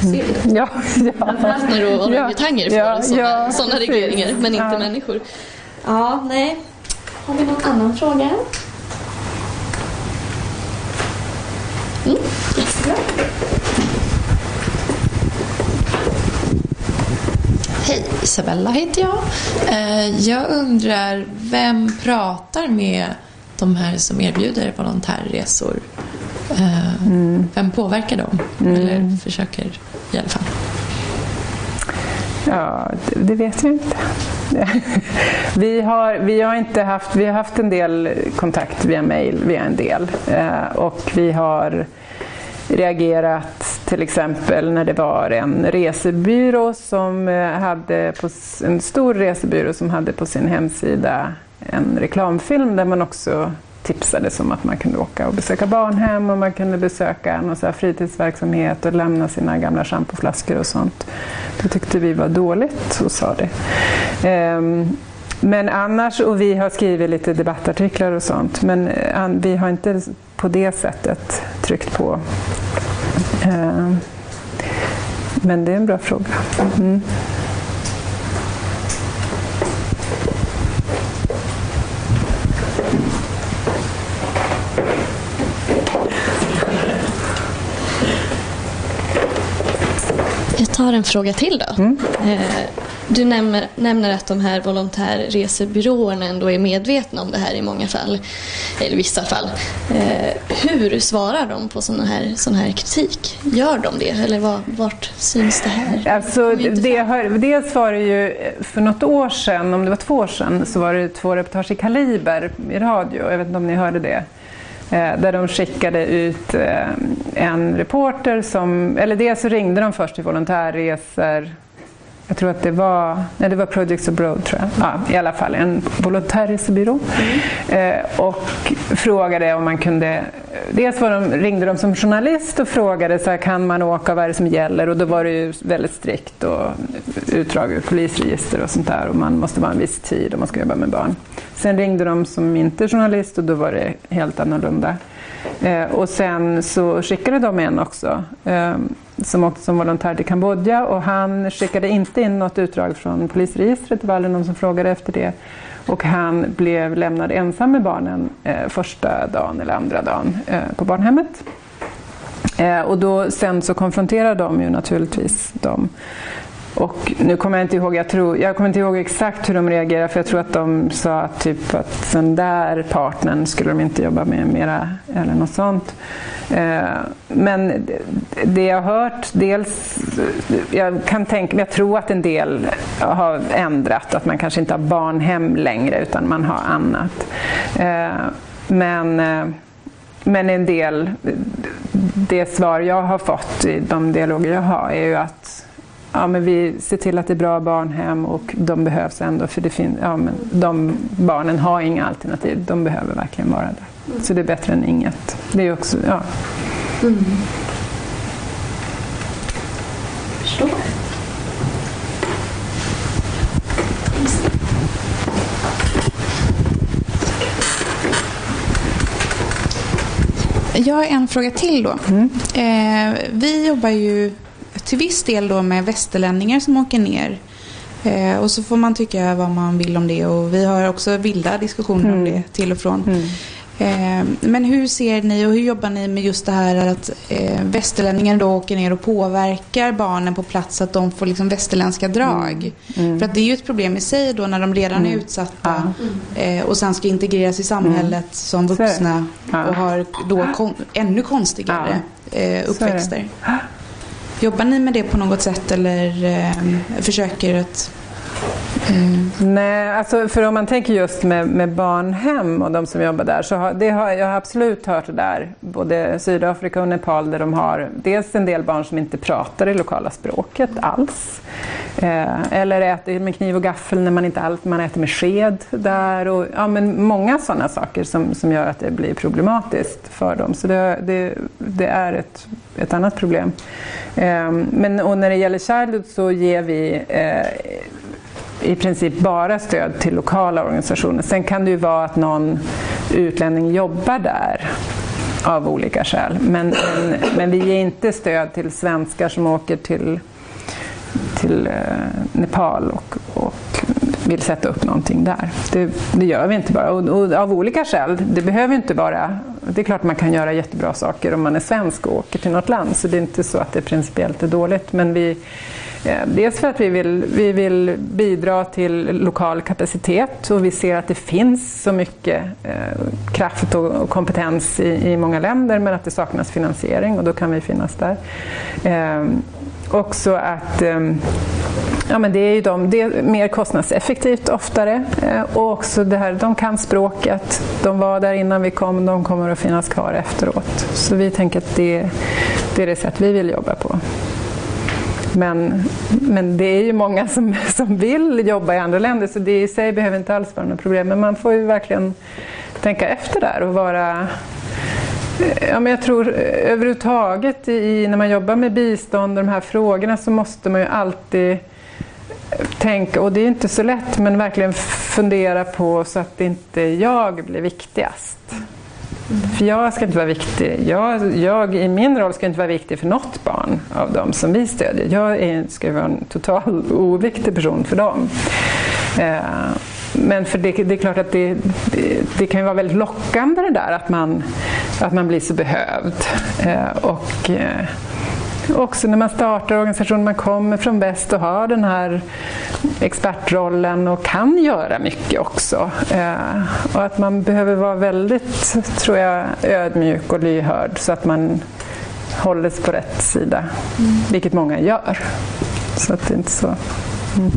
B: Ser du?
C: Ja, ja.
B: Framförallt när orangutanger får
C: Ja,
B: sådana,
C: ja,
B: sådana regleringar, men inte
C: Ja.
B: människor. Ja, nej. Har vi någon annan fråga? Mm, jättebra.
K: Hej, Isabella heter jag. Eh, Jag undrar, vem pratar med de här som erbjuder volontärresor? Eh, Vem påverkar dem? Eller försöker i alla fall.
C: Ja, det, det vet jag inte. vi, har, vi, har inte haft, vi har haft en del kontakt via mail, via en del. Eh, och vi har reagerat till exempel när det var en resebyrå som eh, hade på, en stor resebyrå som hade på sin hemsida en reklamfilm där man också tipsades om att man kunde åka och besöka barnhem och man kunde besöka någon så här fritidsverksamhet och lämna sina gamla schampoflaskor och sånt. Det tyckte vi var dåligt och sa det. Um, men annars, och vi har skrivit lite debattartiklar och sånt, men eh, vi har inte på det sättet tryckt på. Ehm, men det är en bra fråga. Mm.
B: Jag tar en fråga till då. Eh, Du nämner, nämner att de här volontärresebyråerna ändå är medvetna om det här i många fall, eller vissa fall. Eh, Hur svarar de på sån här, sån här kritik? Gör de det eller var, vart syns det här?
C: Alltså, det, har, dels var det ju för något år sedan, om det var två år sedan, så var det två reportage i Kaliber i radio. Jag vet inte om ni hörde det. Eh, Där de skickade ut eh, en reporter som, eller dels så ringde de först till volontärresor jag tror att det var, nej det var Projects Abroad tror jag. Ja, I alla fall en volontärresebyrå. Eh, och frågade om man kunde, dels var de, ringde de som journalist och frågade så här, kan man åka, vad är det som gäller? Och då var det ju väldigt strikt och utdrag ur polisregister och sånt där och man måste vara en viss tid om man ska jobba med barn. Sen ringde de som inte journalist och då var det helt annorlunda. Eh, och sen så skickade de en också eh, som åkte som volontär till Kambodja och han skickade inte in något utdrag från polisregistret, det var aldrig någon som frågade efter det. Och han blev lämnad ensam med barnen eh, första dagen eller andra dagen eh, på barnhemmet. Eh, och då, sen så konfronterade de ju naturligtvis dem. Och nu kommer jag inte ihåg, jag, tror, jag kommer inte ihåg exakt hur de reagerade för jag tror att de sa typ att den där partnern skulle de inte jobba med mera eller något sånt. Eh, men det- jag har hört, dels, jag kan tänka jag tror att en del har ändrat, att man kanske inte har barnhem längre utan man har annat. Eh, men eh, men en del, det svar jag har fått i de dialoger jag har är ju att ja, men vi ser till att det är bra barnhem och de behövs ändå för det fin- ja, men de barnen har inga alternativ. De behöver verkligen vara där. Så det är bättre än inget. Det är också, ja.
B: Förstår.
F: Jag har en fråga till då. Eh, vi jobbar ju till viss del då med västerlänningar som åker ner. Eh, och så får man tycka vad man vill om det och vi har också vilda diskussioner om det till och från. Eh, men hur ser ni och hur jobbar ni med just det här att eh, västerlänningen då åker ner och påverkar barnen på plats så att de får liksom västerländska drag?
C: Mm. Mm.
F: För att det är ju ett problem i sig då när de redan är
C: Mm.
F: utsatta eh, och sen ska integreras i samhället som
C: är det.
F: vuxna och har då kon- ännu konstigare eh, uppväxter. Jobbar ni med det på något sätt eller eh, försöker att Mm.
C: Nej, alltså för om man tänker just med, med barnhem och de som jobbar där så har, det har jag har absolut hört det där, både Sydafrika och Nepal där de har dels en del barn som inte pratar det lokala språket alls. Eh, eller äter med kniv och gaffel när man inte alls, man äter med sked där och ja, men många sådana saker som, som gör att det blir problematiskt för dem. Så det, det, det är ett, ett annat problem. Eh, men och när det gäller Childhood så ger vi eh, i princip bara stöd till lokala organisationer. Sen kan det ju vara att någon utlänning jobbar där av olika skäl. Men, men, men vi ger inte stöd till svenskar som åker till, till eh, Nepal och, och vill sätta upp någonting där. Det, det gör vi inte bara, och, och av olika skäl. Det behöver inte vara... Det är klart man kan göra jättebra saker om man är svensk och åker till något land, så det är inte så att det principiellt är dåligt. Men vi, Eh, dels för att vi vill, vi vill bidra till lokal kapacitet och vi ser att det finns så mycket eh, kraft och, kompetens i, i många länder men att det saknas finansiering och då kan vi finnas där. Eh, också att Ja, men det är ju de, det är mer kostnadseffektivt oftare och också det här, de kan språket. De var där innan vi kom, de kommer att finnas kvar efteråt. Så vi tänker att det, det är det sätt vi vill jobba på. Men, men det är ju många som, som vill jobba i andra länder så det i sig behöver inte alls vara något problem. Men man får ju verkligen tänka efter där och vara Ja, men jag tror överhuvudtaget i, när man jobbar med bistånd och de här frågorna så måste man ju alltid tänka, och det är inte så lätt, men verkligen fundera på så att inte jag blir viktigast. Mm. För jag ska inte vara viktig. Jag, jag i min roll ska inte vara viktig för något barn av dem som vi stödjer. Jag är, ska vara en total oviktig person för dem. Eh, men för det, det är klart att det, det, det, kan ju vara väldigt lockande det där att man, att man blir så behövd. Eh, och eh, också när man startar organisationen, man kommer från väst och har den här expertrollen och kan göra mycket också. Eh, och att man behöver vara väldigt, tror jag, ödmjuk och lyhörd så att man håller sig på rätt sida. Mm. Vilket många gör. Så att det är inte så. Mm.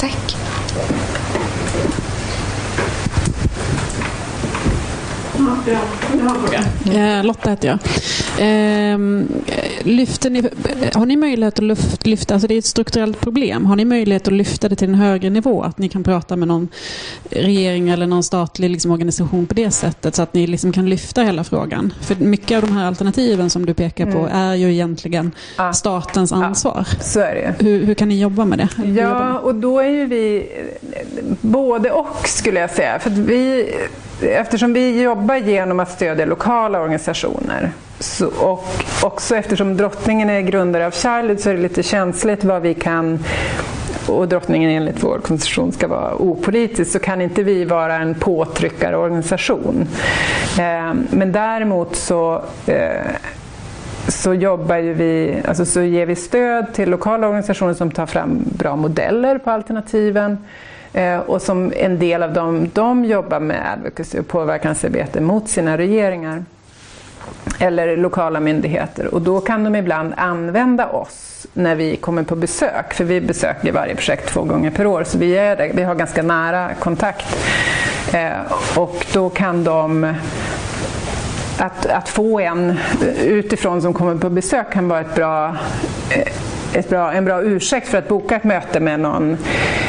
F: Tack.
L: Ja, jag har en fråga. Eh, Lotta heter jag. Lyfter ni, har ni möjlighet att lyfta, alltså det är ett strukturellt problem, har ni möjlighet att lyfta det till en högre nivå? Att ni kan prata med någon regering eller någon statlig liksom, organisation på det sättet så att ni liksom kan lyfta hela frågan? För mycket av de här alternativen som du pekar på
C: Mm.
L: är ju egentligen
C: Ja.
L: statens ansvar.
C: Så är det
L: Hur, hur kan ni jobba med det? Hur
C: Ja,
L: ni?
C: och då är ju vi både och skulle jag säga. För vi, eftersom vi jobbar genom att stödja lokala organisationer så, och också eftersom drottningen är grundare av Charlotte så är det lite känsligt vad vi kan och drottningen enligt vår konstitution ska vara opolitisk så kan inte vi vara en påtryckarorganisation. Eh, men däremot så eh, så jobbar ju vi, alltså så ger vi stöd till lokala organisationer som tar fram bra modeller på alternativen. Eh, och som en del av dem, de jobbar med advocacy och påverkansarbete mot sina regeringar. Eller lokala myndigheter. Och då kan de ibland använda oss när vi kommer på besök. För vi besöker varje projekt två gånger per år. Så vi, är där, vi har ganska nära kontakt. Eh, och då kan de att, att få en utifrån som kommer på besök kan vara ett bra, eh, ett bra, en bra ursäkt för att boka ett möte med någon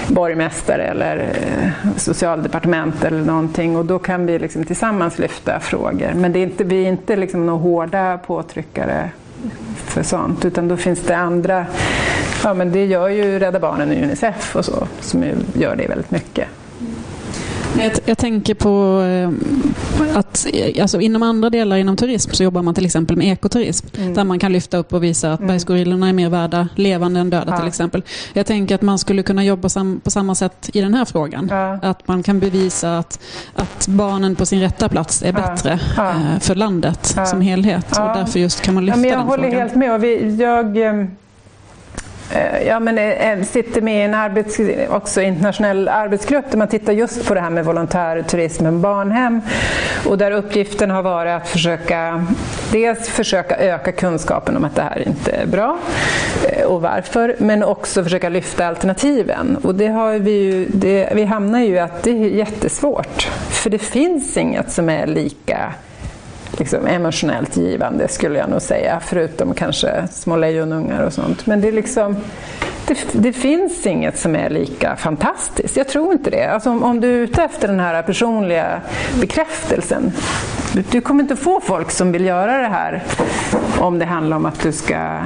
C: borgmästare eller eh, socialdepartement eller någonting och då kan vi liksom tillsammans lyfta frågor. Men det är inte, vi är inte liksom några hårda påtryckare för sånt utan då finns det andra, ja men det gör ju Rädda Barnen och Unicef och så som gör det väldigt mycket.
L: Jag, jag tänker på eh, att eh, alltså inom andra delar inom turism så jobbar man till exempel med ekoturism.
C: Mm.
L: Där man kan lyfta upp och visa att bergsgorillorna är mer värda levande än döda
C: Ja.
L: till exempel. Jag tänker att man skulle kunna jobba sam, på samma sätt i den här frågan. Att man kan bevisa att, att barnen på sin rätta plats är
C: Ja.
L: bättre
C: Ja.
L: eh, för landet
C: Ja.
L: som helhet.
C: Ja.
L: Och därför just kan man
C: Ja,
L: lyfta
C: men jag
L: den
C: håller
L: frågan.
C: helt med. Och vi, jag ehm, eh, Eh, ja, men, eh, sitter med i en arbets, också internationell arbetsgrupp där man tittar just på det här med volontärturism och barnhem. Och där uppgiften har varit att försöka dels försöka öka kunskapen om att det här inte är bra eh, och varför, men också försöka lyfta alternativen. Och det har vi ju, det, vi hamnar ju i att det är jättesvårt. För det finns inget som är lika liksom emotionellt givande skulle jag nog säga, förutom kanske små lejonungar och sånt. Men det, är liksom, det, det finns inget som är lika fantastiskt. Jag tror inte det. Alltså om, om du är ute efter den här personliga bekräftelsen, du, du kommer inte få folk som vill göra det här om det handlar om att du ska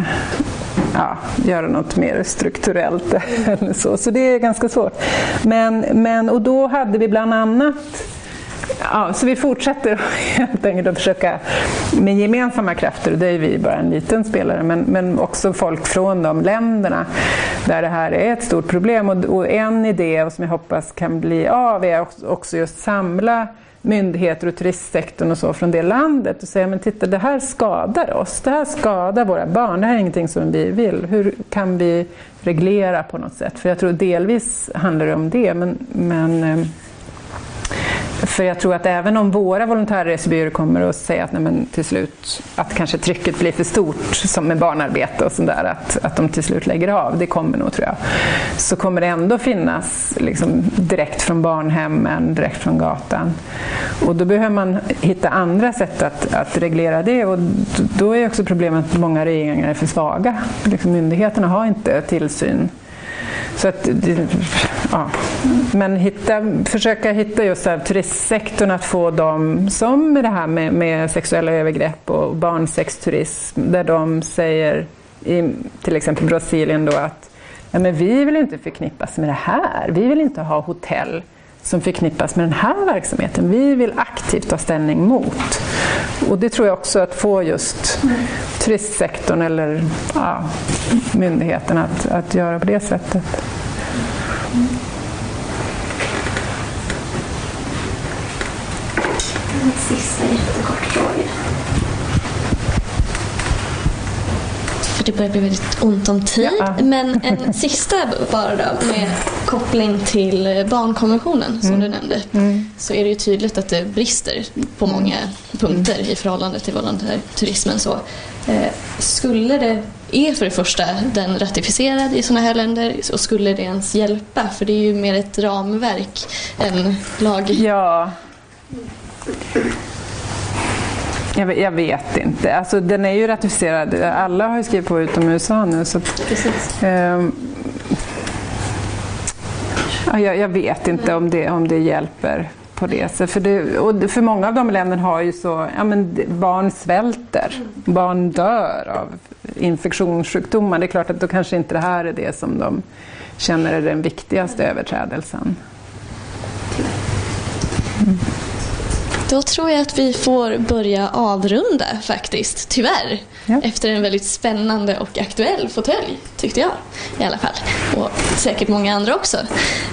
C: ja, göra något mer strukturellt eller så. Så det är ganska svårt. Men, men, och då hade vi bland annat Ja, så vi fortsätter helt enkelt att försöka med gemensamma krafter, och det är vi bara en liten spelare, men, men också folk från de länderna där det här är ett stort problem. Och, och en idé som jag hoppas kan bli av är också- just samla myndigheter och turistsektorn och så från det landet och säga men titta det här skadar oss, det här skadar våra barn, det här är ingenting som vi vill. Hur kan vi reglera på något sätt? För jag tror delvis handlar det om det men, men eh, för jag tror att även om våra volontärresebyråer kommer att säga att nej men till slut att kanske trycket blir för stort som med barnarbete och sådär att, att de till slut lägger av, det kommer nog tror jag. Så kommer det ändå finnas liksom, direkt från barnhemmen, direkt från gatan. Och då behöver man hitta andra sätt att, att reglera det och då är också problemet att många regeringar är för svaga. Liksom, myndigheterna har inte tillsyn så att, ja. Men hitta, försöka hitta just här, turistsektorn, att få dem, som med det här med, med sexuella övergrepp och barnsexturism, där de säger, i till exempel Brasilien då, att ja, men vi vill inte förknippas med det här. Vi vill inte ha hotell som förknippas med den här verksamheten. Vi vill aktivt ta ställning mot. Och det tror jag också att få just turistsektorn eller ja, myndigheten att, att göra på det sättet.
B: En sista jättekort fråga. Det börjar bli väldigt ont om tid. Men en sista bara då med koppling till barnkonventionen som du nämnde. Så är det ju tydligt att det brister på många punkter i förhållande till volontärturismen. Så, eh, skulle det, är för det första den ratificerad i sådana här länder och skulle det ens hjälpa? För det är ju mer ett ramverk än lag.
C: Ja. Jag vet, jag vet inte. Alltså, den är ju ratificerad. Alla har ju skrivit på utom USA nu. Så att, ja, jag, jag vet inte om det, om det hjälper på det sättet. För, det, och det- för många av de länderna har ju så, ja, men barn svälter, barn dör av infektionssjukdomar. Det är klart att då kanske inte det här är det som de känner är den viktigaste överträdelsen.
B: Då tror jag att vi får börja avrunda faktiskt, tyvärr. Efter en väldigt spännande och aktuell fåtölj, tyckte jag i alla fall. Och säkert många andra också.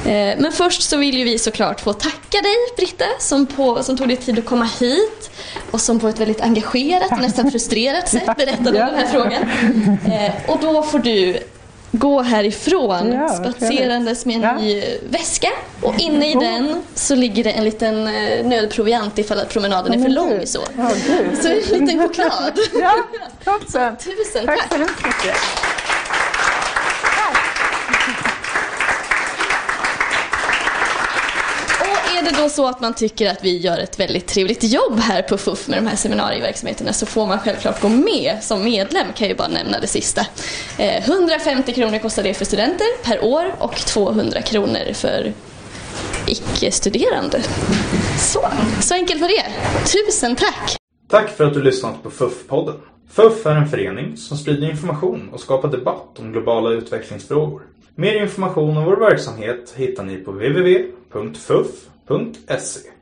B: Eh, Men först så vill ju vi såklart få tacka dig Britta som, på, som tog dig tid att komma hit och som på ett väldigt engagerat nästan frustrerat sätt berättade om den här frågan. Eh, Och då får du gå härifrån
C: Ja,
B: spatserandes med en ny väska och inne i den så ligger det en liten eh, nödproviant ifall att promenaden är för lång. Så, så en liten choklad.
C: Ja, toppen.
B: Tusen
C: Tack
B: tack.
C: så hemskt mycket.
B: Och är det då så att man tycker att vi gör ett väldigt trevligt jobb här på FUF med de här seminarieverksamheterna så får man självklart gå med som medlem, kan jag ju bara nämna det sista. Eh, 150 kronor kostar det för studenter per år och 200 kronor för icke-studerande. Så, så enkelt var det. Tusen tack!
A: Tack för att du lyssnat på FUF-podden. FUF är en förening som sprider information och skapar debatt om globala utvecklingsfrågor. Mer information om vår verksamhet hittar ni på www.fuf.se www.se